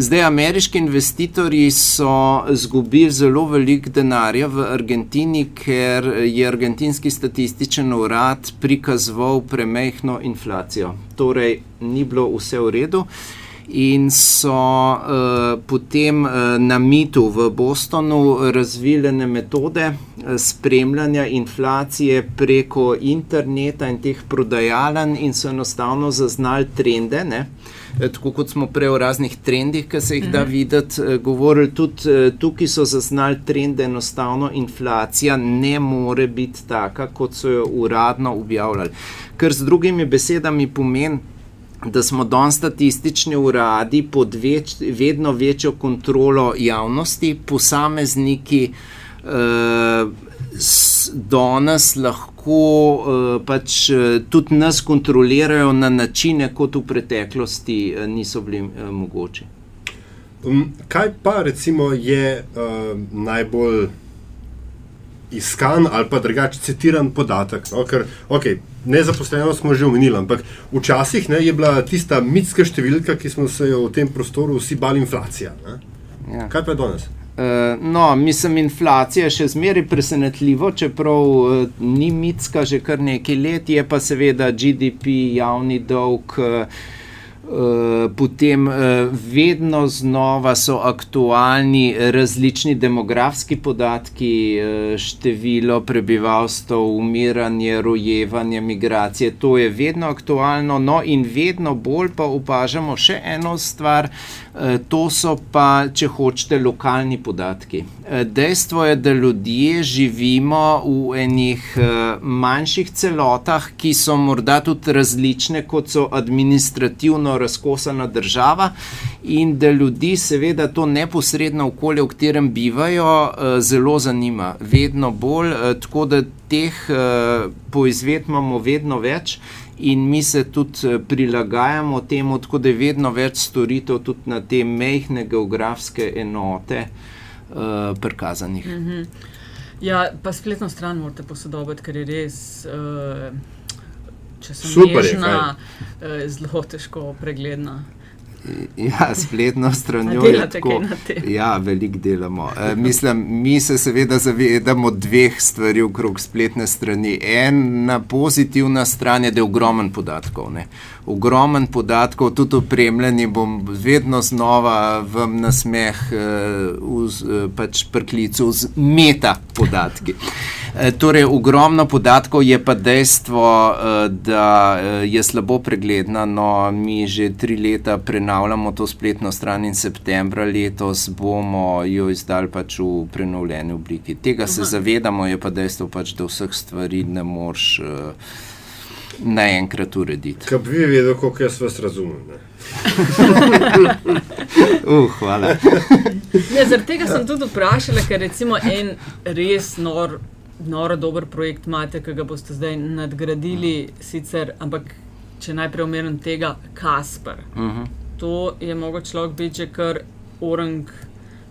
Zdaj, ameriški investitorji so izgubili zelo veliko denarja v Argentini, ker je argentinski statističen urad prikazoval premehno inflacijo. Torej, ni bilo vse v redu. In so uh, potem uh, na mitu v Bostonu razvile metode uh, spremljanja inflacije preko interneta in teh prodajaln, in so enostavno zaznali trende. Eh, tako kot smo prej o raznih trendih, ki se jih da mhm. videti, eh, govorili tudi eh, tukaj so zaznali trende, enostavno inflacija ne more biti taka, kot so jo uradno objavljali. Ker z drugimi besedami pomeni, da smo danes statistični uradi pod več, vedno večjo kontrolo javnosti, posamezniki uh, danes lahko uh, pač uh, tudi nas kontrolirajo na načine, kot v preteklosti uh, niso bili mogoči. Um, kaj pa recimo je uh, najbolj iskan ali pa drugače citiran podatek? No? Ker, okay, Nezaposlenost smo že omenili, ampak včasih ne, je bila tista mitska številka, ki smo se jo v tem prostoru vsi bali, inflacija. Ja. Kaj pa je danes? Uh, no, mislim, inflacija je še zmeraj presenetljiva, čeprav uh, ni mitska že kar nekaj let, je pa seveda GDP, javni dolg. Eh, potem vedno znova so aktualni različni demografski podatki, število prebivalstva, umiranje, rojevanje, migracije. To je vedno aktualno, no in vedno bolj pa opažamo še eno stvar, to so pa, če hočete, lokalni podatki. Uh, dejstvo je, da ljudje živimo v enih uh, manjših celotah, ki so morda tudi različne, kot so administrativno razkosana država in da ljudi seveda to neposredno okolje, v katerem bivajo, eh, zelo zanima, vedno bolj, eh, tako da teh eh, poizved imamo vedno več. In mi se tudi prilagajamo temu, tako da je vedno več storitev tudi na te mehke geografske enote uh, prikazanih. Mm -hmm. Ja, pa spletno stran morate posodobiti, ker je res. Uh, če sem Super nežna, je, eh, zelo težko pregledna. Ja, spletno stranjo. Ja, veliko delamo. E, mislim, mi se seveda zavedamo dveh stvari okrog spletne strani. Ena pozitivna stran je, da je ogromen podatkov. Ne. Ogromen podatkov, tudi opremljeni, bom vedno znova v nasmeh, uh, pač prklicu z meta podatki. E, torej, ogromno podatkov je pa dejstvo, uh, da je slabo pregledna. No, mi že tri leta prenajamo prenavljamo to spletno stran in septembra letos bomo jo izdali pač v prenovljeni obliki. Tega se Aha. zavedamo, je pa dejstvo, pač, da vseh stvari ne moreš uh, naenkrat urediti. Kaj bi vedel, koliko jaz vas razumem? uh, hvala. ja, zaradi tega sem tudi vprašala, ker recimo en res nor. Noro dober projekt imate, ki ga boste zdaj nadgradili, sicer, ampak če najprej omenim tega, Kasper. Uh mhm. -huh to je mogoče človek biti že kar orang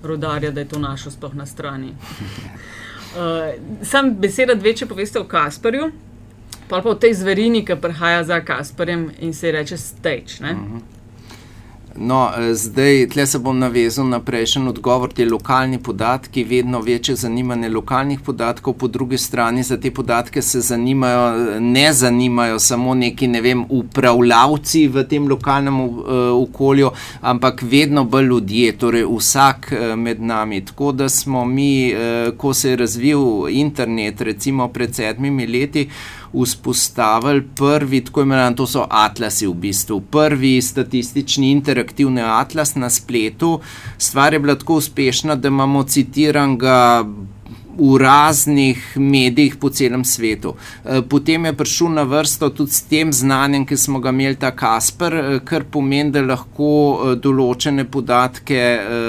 rodarja, da je to našo sploh na strani. Uh, sam beseda dve, če poveste o Kasperju, pa pa o tej zverini, ki prihaja za Kasperjem in se reče stage. Uh mhm. -huh. No, eh, zdaj, tle se bom navezal na prejšnji odgovor. Ti lokalni podatki, vedno večje zanimanje lokalnih podatkov, po drugi strani za te podatke se zanimajo, ne zanimajo samo neki, ne vem, upravljavci v tem lokalnem uh, okolju, ampak vedno bolj ljudje, torej vsak uh, med nami. Tako da smo mi, uh, ko se je razvil internet, recimo pred sedmimi leti, vzpostavili prvi, tako imenovan, to so atlasi v bistvu, prvi statistični interaktivni atlas na spletu. Stvar je bila tako uspešna, da imamo citiranega v raznih medijih po celem svetu. Eh, potem je prišel na vrsto tudi s tem znanjem, ki smo ga imeli, ta Kasper, eh, kar pomeni, da lahko eh, določene podatke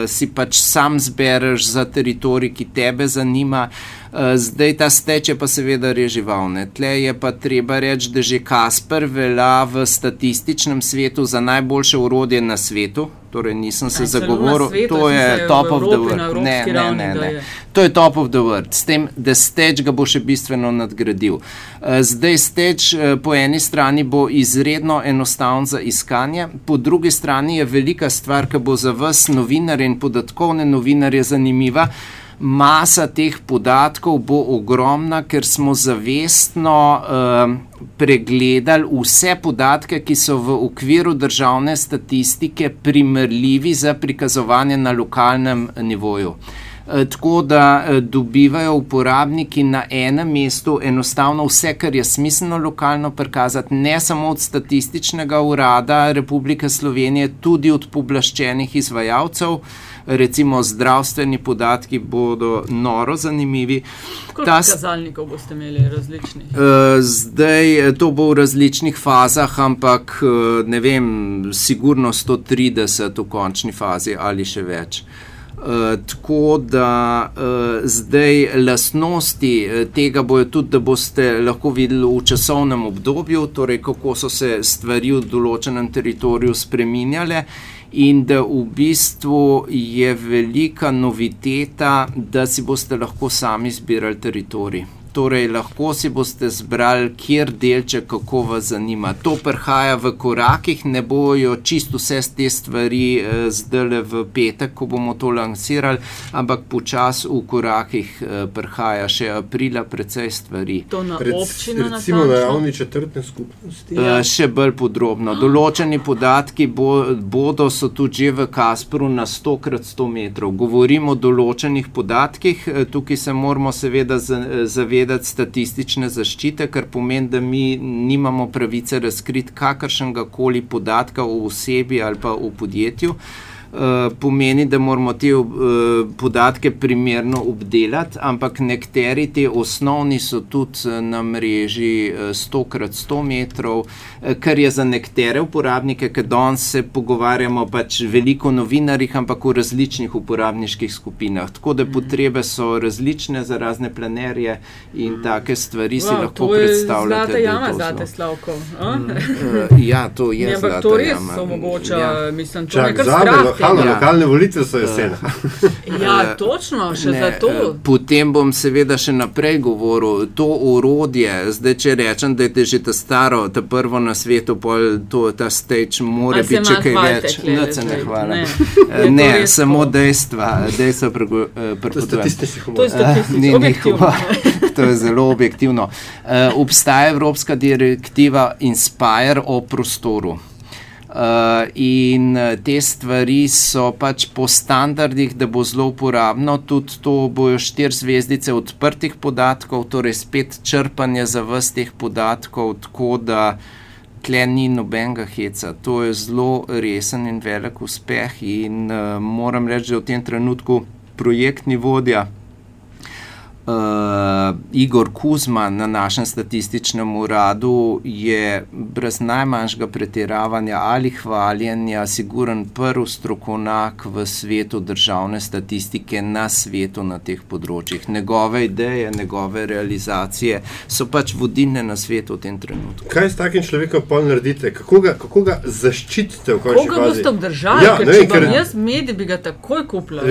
si pač sam zbereš za teritorij, ki tebe zanima. Zdaj ta steče pa seveda reživalne. Tle je pa treba reči, da že Kasper velja v statističnem svetu za najboljše urodje na svetu, torej nisem se zagovoril, to je top of the world. Ne, ne, ne, ne. To je top of the world, s tem, da steč ga bo še bistveno nadgradil. Eh, zdaj steč eh, po eni strani bo izredno enostaven za iskanje, po drugi strani je velika stvar, ki bo za vas novinarje in podatkovne novinarje zanimiva masa teh podatkov bo ogromna, ker smo zavestno uh, pregledali vse podatke, ki so v okviru državne statistike primerljivi za prikazovanje na lokalnem nivoju. Eh, tako da eh, dobivajo uporabniki na enem mestu enostavno vse, kar je smiselno lokalno prikazati, ne samo od statističnega urada Republike Slovenije, tudi od poblaščenih izvajalcev. Recimo zdravstveni podatki bodo noro zanimivi. Koliko kazalnikov boste imeli različnih? Uh, zdaj to bo v različnih fazah, ampak ne vem, sigurno 130 v končni fazi ali še več. Uh, tako da uh, zdaj lastnosti tega bojo tudi, da boste lahko videli v časovnem obdobju, torej kako so se stvari v določenem teritoriju spreminjale in da v bistvu je velika noviteta, da si boste lahko sami zbirali teritorij. Torej, lahko si boste zbrali, kjer delček, kako vas zanima. To prihaja v korakih, ne bojo čisto vse te stvari eh, zdaj v petek, ko bomo to lansirali, ampak počasi v korakih eh, prihaja še aprila, precej stvari. To na občini, recimo na javni četrtni skupnosti. Eh, še bolj podrobno. Določeni podatki bo, bodo, so tudi že v Kasperu na 100 krat 100 metrov. Govorimo o določenih podatkih, eh, tukaj se moramo seveda zavedati zavedati statistične zaščite, kar pomeni, da mi nimamo pravice razkriti kakršnega koli podatka o osebi ali pa o podjetju. Eh, pomeni, da moramo te uh, podatke primerno obdelati, ampak nekateri te osnovni so tudi eh, na mreži 100x100 metrov, kar je za nekatere uporabnike, ker danes se pogovarjamo pač veliko o novinarjih, ampak v različnih uporabniških skupinah. Tako da potrebe so različne za razne planerje in take stvari wow, si lahko predstavljate. Zlata jama, zate slavko. Uh, ja, to je. Ja, ampak to res omogoča, ja. mislim, to Čak, je kar strah lokalne, ja. lokalne volitve so jesen. ja, točno, še ne, za to. Potem bom seveda še naprej govoril, to urodje, zdaj če rečem, da je že ta staro, ta prvo na svetu, pol, to, ta stage mora biti še kaj več. Ne, se ne hvala. Ne, ne samo dejstva, dejstva prepotujem. To je statistično. To je zelo objektivno. Uh, obstaja Evropska direktiva Inspire o prostoru. Uh, in eh, te stvari so pač po standardih, da bo zelo uporabno. Tudi to bojo štiri zvezdice odprtih podatkov, torej spet črpanje za vse teh podatkov, tako da tle ni nobenega heca. To je zelo resen in velik uspeh. In uh, moram reči, da v tem trenutku projektni vodja uh, Igor Kuzma na našem statističnem uradu je brez najmanjšega pretiravanja ali hvaljenja, siguren prvi strokovnjak v svetu državne statistike na svetu na teh področjih. Njegove ideje, njegove realizacije so pač vodilne na svetu v tem trenutku. Kaj s takim človekom pol naredite? Kako ga, kako ga zaščitite? Kako ga boste obdržali? Ja, ker, vem, ker jaz medij bi ga takoj kupila.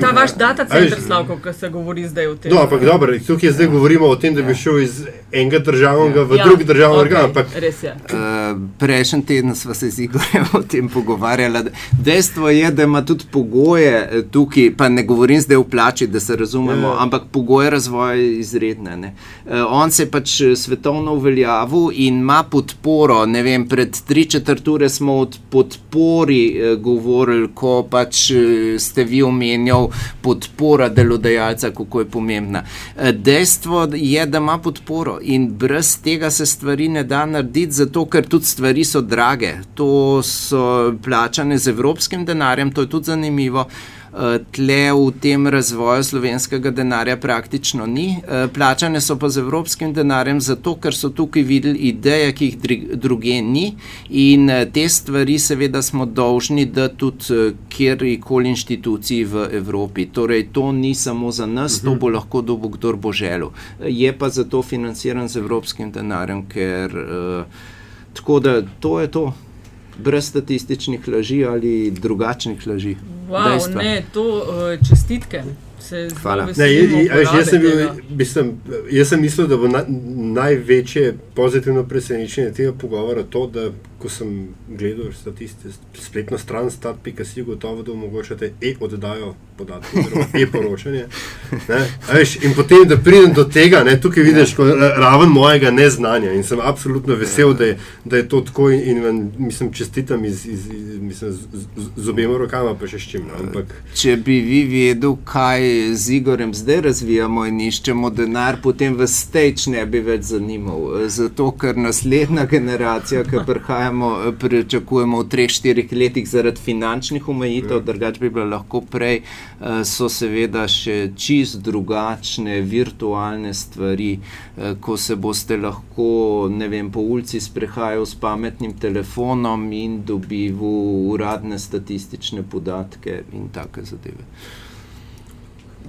Ta vaš data center, Slavko, ki se govori zdaj o tem. No, ampak dobro, tukaj zdaj govorimo o tem, da bi šel iz enega državnega v ja, drugi državni okay, organ. Ampak... Uh, Prejšnji teden smo se z Igorjem o tem pogovarjali. Dejstvo je, da ima tudi pogoje eh, tukaj, pa ne govorim zdaj o plači, da se razumemo, ja. ampak pogoje razvoja izredne. Uh, on se je pač svetovno uveljavil in ima podporo. Vem, pred tri četrture smo o podpori uh, govorili, ko pač uh, ste vi omenjali podpora delodajalca, kako je pomembna. Dejstvo je, da ima podporo in brez tega se stvari ne da narediti, zato ker tudi stvari so drage. To so plačane z evropskim denarjem, to je tudi zanimivo. Eh, tle v tem razvoju slovenskega denarja praktično ni. Eh, plačane so pa z evropskim denarjem, zato ker so tukaj videli ideje, ki jih druge ni. In eh, te stvari, seveda, smo dolžni, da tudi kjerkoli inštituciji v Evropi. Torej, to ni samo za nas, to bo lahko dobo kdo bo želel. Je pa zato financiran z evropskim denarjem, ker tako da to je to brez statističnih laži ali drugačnih laži. Wow, ne, to uh, čestitke. Hvala. Ne, jaz, jaz, sem bil, mislim, jaz sem mislil, da bo na, največje pozitivno presenečenje tega pogovora to, da ko sem gledal spletno stran stat.si, gotovo, da omogočate e-oddajo podatkov, oziroma e-poročanje. In potem, da pridem do tega, ne, tukaj vidiš raven mojega neznanja in sem absolutno vesel, da je, da je to tako in, in mislim, čestitam iz, iz, iz, mislim, z, z, z obema rokama, pa še s čim. No, ampak Če bi vi vedel, kaj z Igorem zdaj razvijamo in iščemo denar, potem vas steč ne bi več zanimal. Zato, ker naslednja generacija, ki prihajamo, pričakujemo v 3-4 letih zaradi finančnih omejitev, drugače bi bilo lahko prej, eh, so seveda še čist drugačne virtualne stvari, eh, ko se boste lahko ne vem, po ulici sprehajal s pametnim telefonom in dobival uradne statistične podatke in take zadeve.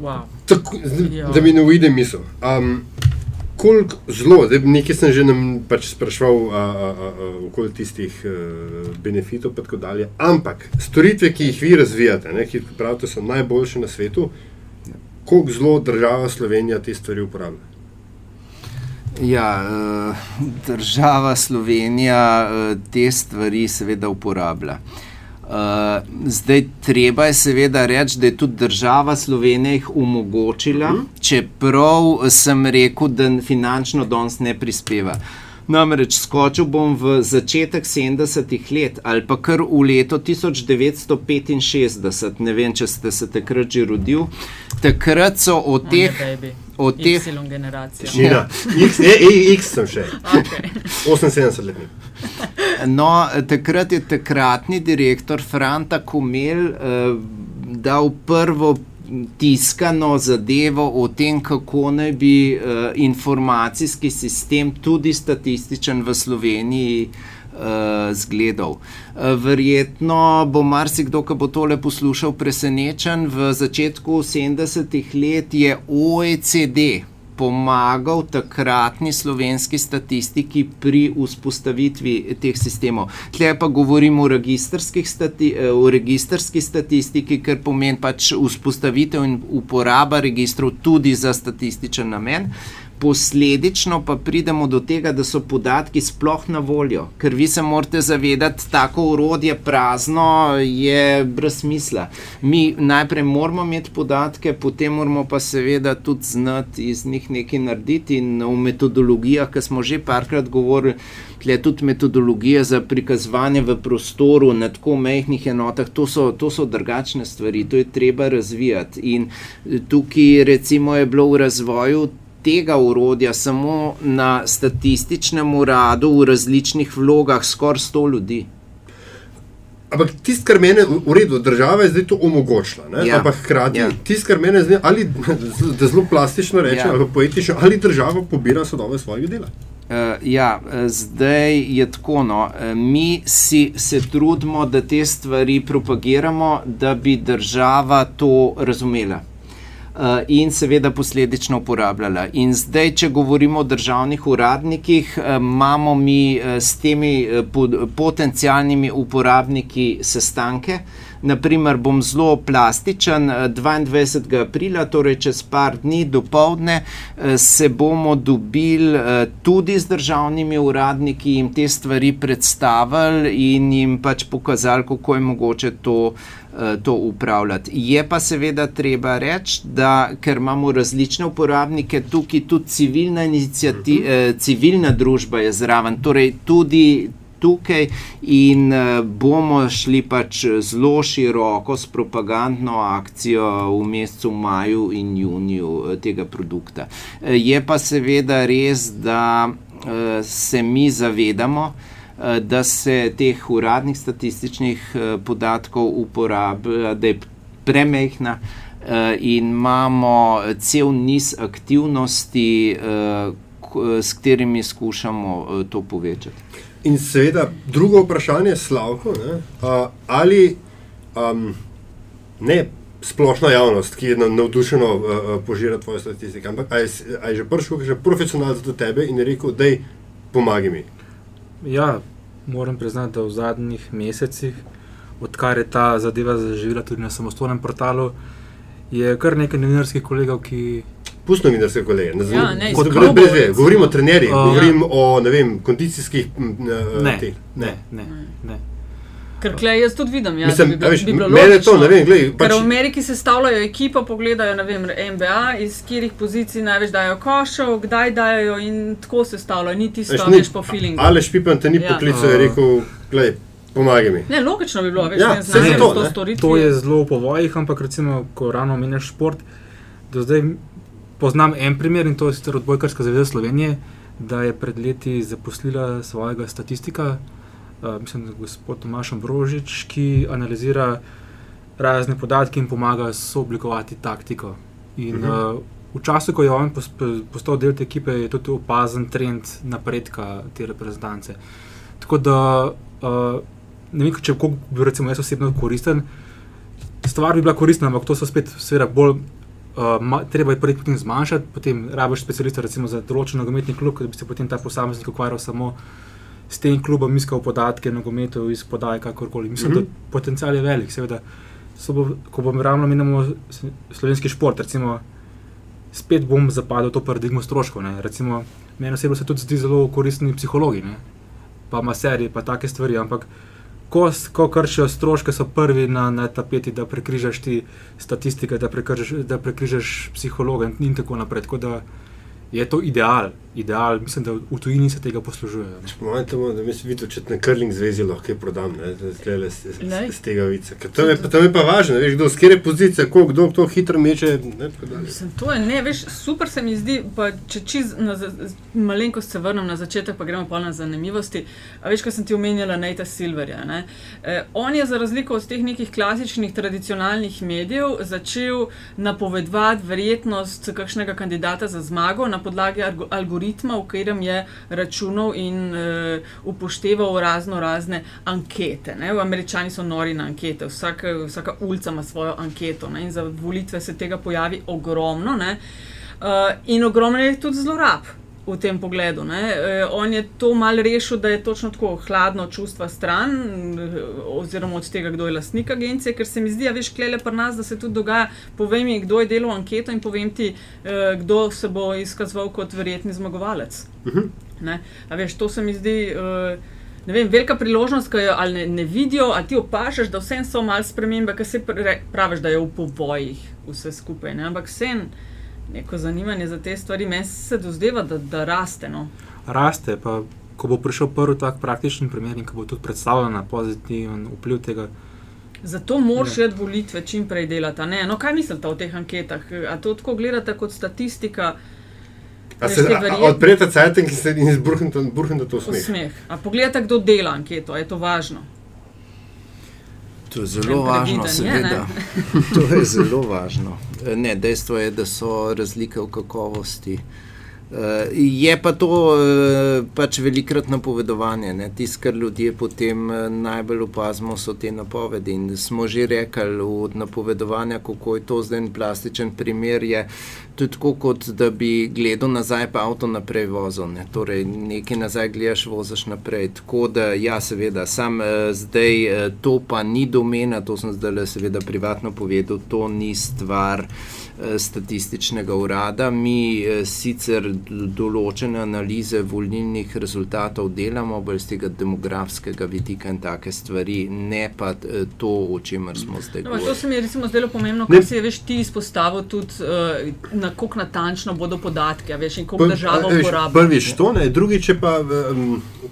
Wow. tako, Ja. da mi ne uide misel. Um, Koliko zelo, zdaj nekaj sem že nam pač sprašval a, a, a, a, okoli tistih uh, benefitov, pa tako dalje. Ampak storitve, ki jih vi razvijate, ne, ki pravite, so najboljše na svetu, koliko zelo država Slovenija te stvari uporablja? Ja, eh, država Slovenija eh, te stvari seveda uporablja. Eh, Zdaj, treba je seveda reči, da je tudi država Slovenija jih omogočila, čeprav sem rekel, da finančno danes ne prispeva. Namreč skočil bom v začetek 70-ih let ali pa kar v leto 1965, ne vem, če ste se takrat že rodil. Takrat so od teh, od teh Y generacija. Nina, X, e, e, X sem še, Okay. 78 let. No, takrat je takratni direktor Franta Kumel eh, dal prvo tiskano zadevo o tem, kako naj bi eh, informacijski sistem, tudi statističen v Sloveniji, eh, zgledal. Eh, Verjetno bo marsikdo, ki bo tole poslušal, presenečen. V začetku 70-ih let je OECD pomagal takratni slovenski statistiki pri vzpostavitvi teh sistemov. Tle pa govorimo o stati, eh, o registrski statistiki, ker pomeni pač vzpostavitev in uporaba registrov tudi za statističen namen. Posledično pa pridemo do tega, da so podatki sploh na voljo, ker vi se morate zavedati, da tako urodje prazno je brez smisla. Mi najprej moramo imeti podatke, potem moramo pa seveda tudi znati iz njih nekaj narediti in v metodologijah, ki smo že parkrat govorili. Tle tudi metodologija za prikazovanje v prostoru na tako mehkih enotah, to so, to so drugačne stvari, to je treba razvijati. In tukaj, recimo, je bilo v razvoju tega urodja samo na statističnem uradu v različnih vlogah skoraj 100 ljudi. Ampak tisto, kar meni v redu, država je zdaj to omogočila. ne, Ja. Ampak hkrati, Ja. tisto, kar meni zdaj, ali da zelo plastično rečem, Ja. ali poetično, ali država pobira sadove svojega dela. Uh, ja, eh, zdaj je tako. No. eh, Mi si se trudimo, da te stvari propagiramo, da bi država to razumela. Uh, in seveda posledično uporabljala. In zdaj, če govorimo o državnih uradnikih, uh, imamo mi uh, s temi potencijalnimi uporabniki sestanke. Naprimer, bom zelo plastičen. eh, 22. aprila, torej čez par dni do povdne, eh, se bomo dobili eh, tudi z državnimi uradniki, jim te stvari predstavili in jim pač pokazali, kako je mogoče to. eh, To upravljati. Je pa seveda treba reči, da ker imamo različne uporabnike, tukaj tudi civilna, inicijati- eh, civilna družba je zraven, torej tudi tukaj in eh, bomo šli pač zelo široko s propagandno akcijo v mesecu maju in juniju eh, tega produkta. Eh, Je pa seveda res, da eh, se mi zavedamo, eh, da se teh uradnih statističnih eh, podatkov uporablja, da je premehna. eh, In imamo cel niz aktivnosti, eh, s katerimi skušamo eh, to povečati. In seveda, drugo vprašanje, Slavko, ne, uh, ali um, ne splošna javnost, ki je na- navdušeno uh, uh, požira tvoje statistike, ampak ali je, s- a je že prišel profesionalec do tebe in je rekel, da pomagaj mi. Ja, moram priznati, da v zadnjih mesecih, odkar je ta zadeva zaživela tudi na samostojnem portalu, je kar nekaj novinarskih kolegov, ki Pustno novinarske kolege. Ne, Ja, ne, iz kot, brez, klubov, brez, ve, recimo. govorim o trenerjih, Uh, govorim o ne vem, kondicijskih. uh, ne, teh. ne, ne, ne. Ker klej jaz tudi vidim, ja, Mislim, da bi bilo, veš, bi bilo mene logično. to, ne vem, glej, Ker pač, v Ameriki se stavljajo ekipa, pogledajo ne vem, NBA, iz katerih pozicij največ dajo košev, kdaj dajo in tako se stavljajo, ni tisto, veš, veš, po feelingu. Aleš Pipan te ni Ja. poklical in je rekel, glej, Pomagaj mi. Ne, logično bi bilo, veš, Ja, ne znam, zato, to ne. storiti. To je zelo v povojih, ampak recimo, ko ravno omenjaš šport, do zdaj poznam en primer in to je sicer odbojkarska zveza Slovenije, da je pred leti zaposlila svojega statistika, uh, mislim, da gospod Tomaš Ambrožič, ki analizira razne podatke in pomaga sooblikovati taktiko. In, Mhm. uh, v času, ko je on postal del te ekipe, je tudi opazen trend napredka te reprezentance. Tako da uh, ne vem, če bi recimo jaz osebno koristen. Stvar bi bila koristna, ampak to so spet, seveda, bolj. Uh, ma, treba je prvi potem zmanjšati, potem rabiš specialista recimo, za določen nogometni klub, da bi se potem ta posameznik ukvarjal samo s tem klubom, iskal podatke, nogometov iz podaj, kakorkoli. Mislim, mm Mhm. -hmm. da potencial je velik, seveda. Bo, ko bom ravno menimo slovenski šport, recimo, spet bom zapadel v to paradigmo stroškov. ne. Recimo, meni osebno se tudi zdi zelo koristni psihologi, ne? pa maserji, pa take stvari. Ampak ko, ko kršijo stroške, so prvi na, na tapeti, da prekrižaš ti statistike, da prekrižaš, da prekrižaš psihologa in, in tako naprej. Tako da je to ideal, ideal. mislim, da v tujini se tega poslužujejo. ne. Pomagaj temu, da mi se vidi, če na krling zvezi lahko kaj prodam, ne, z, z, tega vica. Ker To je, to je pa važno, ne veš, kdo z kere pozicije, koliko kdo to hitro meče. Ne. Mislim, to je ne, veš, super se mi zdi, pa če čez malenkost se vrnem na začetek, pa gremo pa na zanimivosti. A veš, ko sem ti omenjala Neita Silverja. Ne? E, on je za razliko od teh nekih klasičnih tradicionalnih medijev začel napovedovati verjetnost kakšnega kandidata za zmago na podlagi algo- algoritma, v katerem je računal in e, upošteval razno razne ankete. Ne? Američani so nori na ankete, vsaka, vsaka ulica ima svojo anketo ne? in za volitve se tega pojavi ogromno. Uh, in ogromno je tudi zlorab v tem pogledu. Ne? Uh, on je to mal rešil, da je točno tako hladno čustva stran, eh, oziroma od tega, kdo je lastnik agencije, ker se mi zdi, a veš, klele pri nas, da se tudi dogaja. Povej mi, kdo je delal anketo in povem ti, uh, kdo se bo izkazoval kot verjetni zmagovalec. Mhm. Ne? A veš, to se mi zdi. Uh, Ne vem, velika priložnost, ki jo ali ne, ne vidijo, ali ti opažaš, da vsem so malce spremembe, ki se praviš, da je v povojih vse skupaj. Ne? Ampak vsem neko zanimanje za te stvari, meni se dozdeva, da, da raste. No. Raste, pa ko bo prišel prvi tak praktičen primer in ko bo tudi predstavljena pozitiven vpliv tega. Zato moraš ja. volitve čim prej delati. a Ne? No, kaj mislite o teh anketah? A to tako gledate kot statistika? Se a- odprete cajtek in se burhnete to V smeh. smeh. A pogledate, kdo dela anketo, je to važno. To je zelo važno, seveda. To je zelo važno. Ne, dejstvo je, da so razlike v kakovosti. E, Je pa to e, pač velikrat napovedovanje. Tisto, kar ljudje potem e, najbolj opazimo, so te napovedi. In smo že rekli od napovedovanja, kako je to zdaj en plastičen primer. Je to je tako, kot da bi gledal nazaj, pa avto naprej vozil. Ne? Torej, nekaj nazaj gledaš, voziš naprej. Tako da, ja, seveda, sam eh, zdaj eh, to pa ni domena, to sem zdaj le seveda privatno povedal, to ni stvar eh, statističnega urada. Mi eh, sicer določene analize volilnih rezultatov delamo, bolj z tega demografskega vidika in take stvari, ne pa eh, to, o čemer smo zdaj No, ampak to govorili. se mi je recimo zdelo pomembno, kar si je veš, ti izpostavil, tudi na koliko natančno bodo podatki, a veš, in koliko država a, veš, uporablja. Prvič to, ne, drugič pa,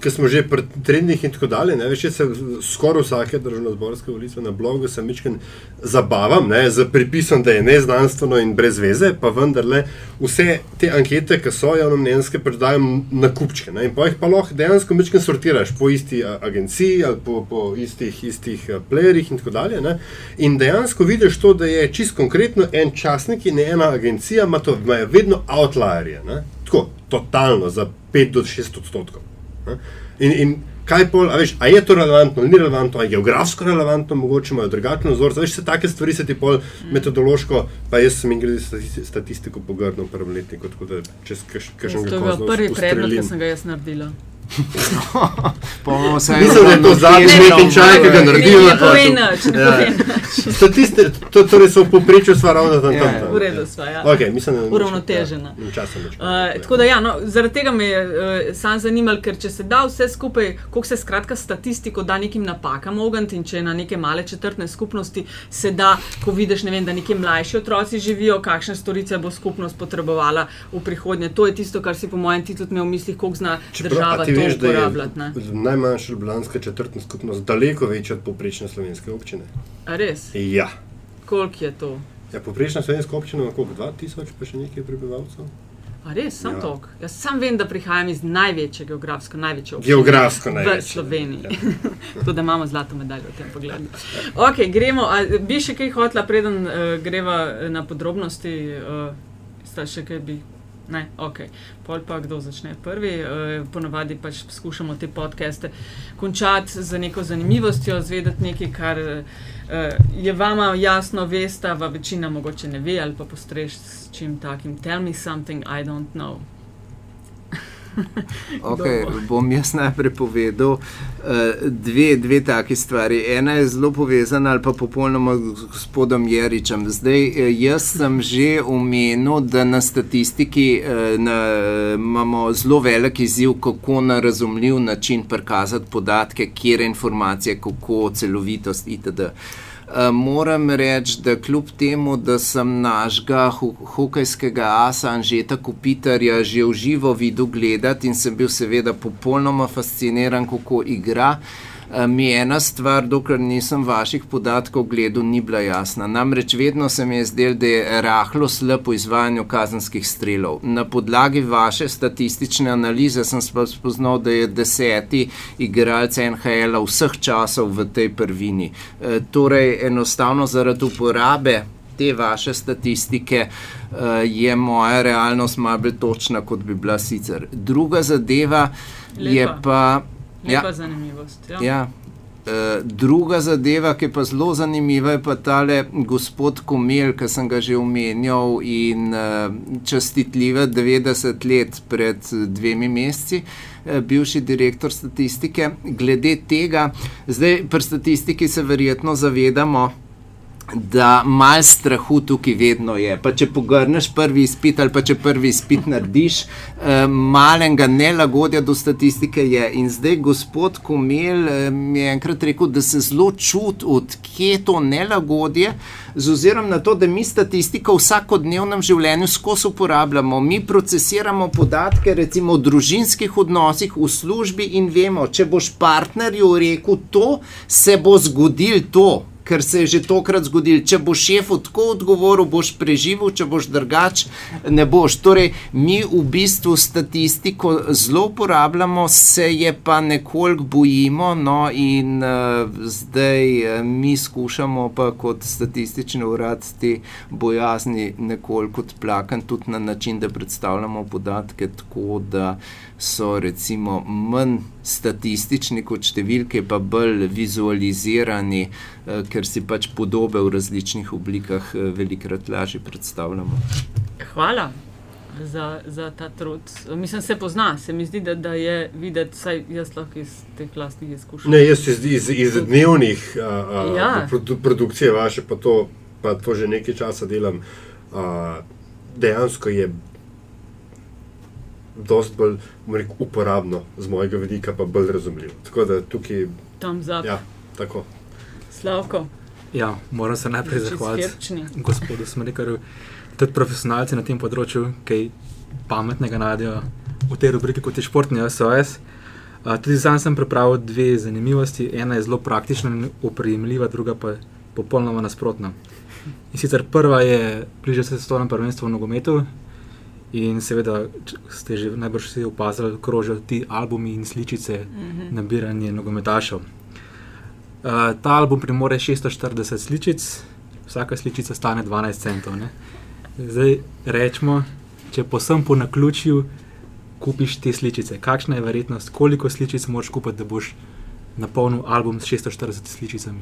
ker smo že pri trendih in tako dalje, ne, veš, jaz se skoraj vsake državno-zborske volitve na blogu sem mičken zabavam, ne, z pripisom, da je neznanstveno in brez veze, pa vendarle vse te ankete, ki so javnomnenjske, predajam na kupčke. Ne, in pa jih pa lahko dejansko mičken sortiraš po isti agenciji ali po, po istih, istih playerjih in tako dalje. Ne, in dejansko vidiš to, da je čist konkretno en časnik in ena agencija, ima to, imajo vedno outlierje. Ne, tako, totalno, za 5 do 6 odstotkov. ne. In, in kaj pol, a veš, a je to relevantno, ni relevantno, a je geografsko relevantno, mogoče imajo drugačen vzor, veš, se take stvari se ti pol metodološko, pa jaz sem in glede stati- statistiko pogrdno v prvem letniku, tako da čez kakšen To je bil prvi predmet, ki sem ga jaz naredila. Bomo vsaj Mislim, da je to zadnji uravnoteženo tečaj, ki ga naredimo. Ne, ne nič, ne Ja. nič. Statiste, to, torej so v povprečju sva ravno tam Ja, tam. ja. tam. V redu sva, ja. Okay, mislim, da Uravnotežena. Ja. Uh, tako da, ja, no, zaradi tega me je uh, sam zanimal, ker če se da vse skupaj, koliko se skratka statistiko da nekim napakam ogniti in če je na neke male četrtne skupnosti se da, ko vidiš, ne vem, da neki mlajši otroci živijo, kakšne storice bo skupnost potrebovala v prihodnje. To je tisto, kar si po mojem ti tudi imel v mislih, koliko zna Čeprav, država to veš, da je najmanjša ljubljanska četrtna skupnost daleko večja od poprečne slovenske občine. A res? Ja. Koliko je to? Ja, poprečna slovenska občina ima koliko? 2000, pa še nekaj prebivalcev? A res, sam Ja. ja. tok. Jaz sam vem, da prihajam iz največje geografsko, največje občine Geografsko v največje. Sloveniji. Ja. Tako da imamo zlato medaljo v tem pogledu. Ok, gremo. A, bi še kaj hotla, preden uh, greva eh, na podrobnosti? Uh, sta še kaj bi? Ne, ok. Pol pa kdo začne prvi. Uh, ponavadi pač skušamo te podcaste končati z neko zanimivostjo, zvedeti nekaj, kar uh, je vama jasno, veste, pa večina mogoče ne ve ali pa postrež s čim takim. Tell me something I don't know. Okay, bom jaz najprej povedal eh, dve, dve taki stvari. Ena je zelo povezana ali pa popolnoma z gospodom Jeričem. Zdaj, eh, jaz sem že omenil, da na statistiki eh, na, imamo zelo velik izziv, kako na razumljiv način prikazati podatke, kje informacije, kako celovitost itd. Uh, moram reči, da kljub temu, da sem našega ho hokejskega asa Anžeta Kopitarja že v živo videl gledati in sem bil seveda popolnoma fasciniran, kako igra, uh, mi je ena stvar, dokler nisem vaših podatkov gledal, ni bila jasna. Namreč vedno se mi je zdel, da je rahlo slab v izvajanju kazenskih strelov. Na podlagi vaše statistične analize sem spoznal, da je deseti igralec NHL vseh časov v tej prvini. E, torej, enostavno zaradi uporabe te vaše statistike e, je moja realnost malo bolj točna, kot bi bila sicer. Druga zadeva je Lepa. pa. Lepa ja. zanimivost. Ja. Ja. Uh, druga zadeva, ki je pa zelo zanimiva, je pa tale gospod Komel, ki sem ga že omenjal in uh, čestitljive 90 let pred dvemi meseci, uh, bivši direktor statistike. Glede tega, zdaj pri statistiki se verjetno zavedamo, da malo strahu tukaj vedno je. Pa če pogrneš prvi izpit ali pa če prvi izpit narediš, eh, malenga nelagodja do statistike je. In zdaj gospod Komel eh, mi je enkrat rekel, da se zelo čuti, odkje to nelagodje. Z ozirom na to, da mi statistiko v vsakodnevnem življenju skozi uporabljamo, mi procesiramo podatke, recimo o družinskih odnosih v službi, in vemo, če boš partnerju rekel to, se bo zgodil to ker se je že tokrat zgodil. Če bo šefu tako odgovoril, boš preživel, če boš drugač, ne boš. Torej, mi v bistvu statistiko zelo uporabljamo, se je pa nekoliko bojimo, no in uh, zdaj uh, mi skušamo pa kot statistični urad te bojazni nekoliko odplakati tudi na način, da predstavljamo podatke tako, da so recimo manj statistični kot številke, pa bolj vizualizirani, eh, ker si pač podobe v različnih oblikah eh, velikrat lažje predstavljamo. Hvala za, za ta trud. Mislim, se pozna, se mi zdi, da, da je videti, saj jaz lahko iz teh lastnih izkušenj. Ne, jaz iz, iz, iz dnevnih uh, Ja. uh, produ, produkcije vaše, pa to, pa to že nekaj časa delam, uh, dejansko je dosti bolj rekel, uporabno z mojega vidika, pa bolj razumljivo. Tako da tukaj, Tam za ja, tako. Slavko, Ja, moram se najprej zahvaliti gospodu Smrekarju, tudi profesionalci na tem področju, ki pametnega najdejo v tej rubriki kot je športni SOS. Uh, tudi sam sem pripravil dve zanimivosti. Ena je zelo praktična in oprijemljiva, druga pa je popolnoma nasprotna. In sicer prva je, bližje se svetovnem prvenstvu v nogometu. In seveda ste že najbrž vsi opazili, krožijo ti albumi in sličice Mhm. nabiranje nogometašev. Uh, ta album premore 640 sličic, vsaka sličica stane 12 centov. Ne? Zdaj rečemo, če posem po naključju kupiš te sličice, kakšna je verjetnost, koliko sličic moraš kupiti, da boš napolnil album s 640 sličicami.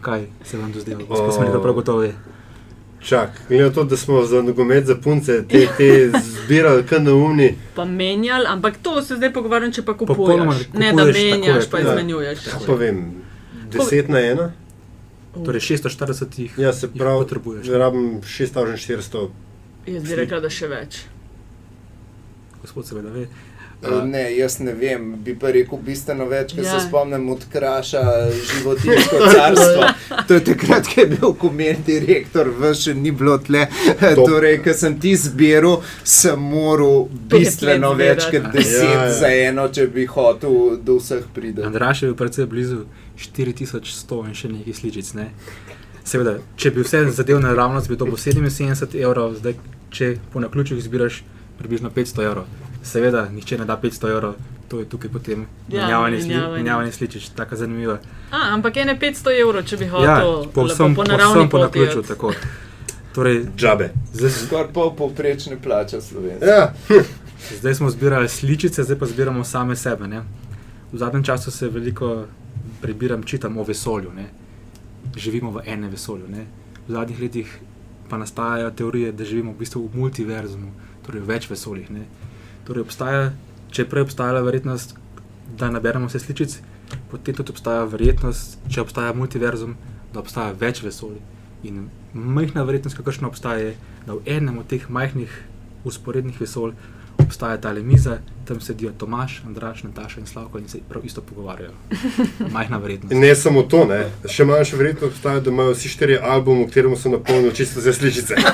Kaj se vam dozdeva? Gospod O. Smrka prav gotovo je. Čak, glede na to, da smo za nogomet za punce te, te zbirali, kar neumni. Pa menjali, ampak to se zdaj pogovarjam, če pa Popolnoma kupuješ. Ne, da kupuješ, menjaš, pa ja. izmenjuješ. Kaj pa vem, deset na ena? Torej 640 jih, Ja, se jih pravi, potrebuješ. rabim 6400. Jaz bi rekla, da še več. Gospod seveda ve. Uh, ne, jaz ne vem, bi pa rekel bistveno več, ker ja. Ja. se spomnim od kraša životinsko carstvo. To je takrat, ko je bil komer direktor, še ni bilo tle. Top. Torej, ko sem ti zbiral, sem moral bistveno več kot deset Ja, ja. za eno, če bi hotel do vseh priti. Andraš je bil predvsej blizu 4100 in še nekaj sličic. Ne? Seveda, če bi vse zadev naravnost, bi to bilo 77 evrov, zdaj, če po naključjih zbiraš približno 500 evrov. Seveda, nihče ne da 500 evrov, to je tukaj potem Ja, menjavanje sli, menjavanje. menjavanje sličic, tako zanimivo. A, ampak ene 500 evrov, če bi hotel Ja, povsem po po poti naključju. Torej, Džabe. zdaj, Skoraj pol povprečne plače slovenske. Ja, zdaj smo zbirali sličice, zdaj pa zbiramo same sebe. Ne? V zadnjem času se veliko prebiram, čitam o vesolju. Ne? Živimo v enem vesolju. Ne? V zadnjih letih pa nastajajo teorije, da živimo v bistvu v multiverzumu, torej v več vesoljih. Ne? Torej obstaja, če prej obstajala verjetnost, da naberemo vse sličic, potem tudi obstaja verjetnost, če obstaja multiverzum, da obstaja več vesolj. In majhna verjetnost, kakršna obstaja, je, da v enem od teh majhnih usporednih vesolj obstaja ta miza, tam sedijo Tomaš, Andraš, Nataša in Slavko in se prav isto pogovarjajo. Majhna verjetnost. in ne samo to, ne. še manjša verjetnost obstaja, da imajo vsi štiri albumi, v katerem so napolnili čisto za sličice.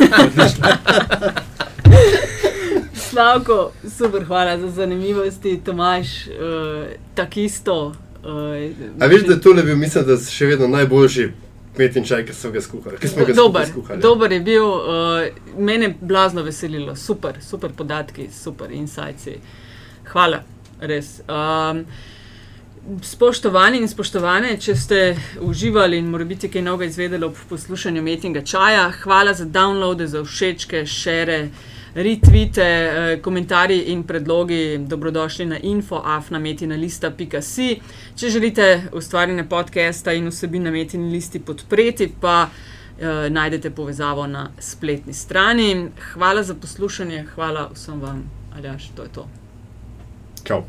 Slavko, super, hvala za zanimivosti, Tomaš, uh, tako isto. Uh, A veš, da je tole bil, mislim, da še vedno najboljši kmetin čaj, ki so ga skuhali. Smo ga skupaj skuhali. dober je bil, uh, mene je blazno veselilo, super, super podatki, super insights. Hvala, res. Um, spoštovani in spoštovane, če ste uživali in morda kaj novega izvedeli ob poslušanju Metinga čaja, hvala za downloade, za všečke, šere. Retvite, eh, komentarji in predlogi dobrodošli na infoafnametinalista.si. Če želite ustvarjanje podcasta in vsebin na metini listi podpreti, pa eh, najdete povezavo na spletni strani. Hvala za poslušanje, hvala vsem vam, Aljaš, to je to. Čau.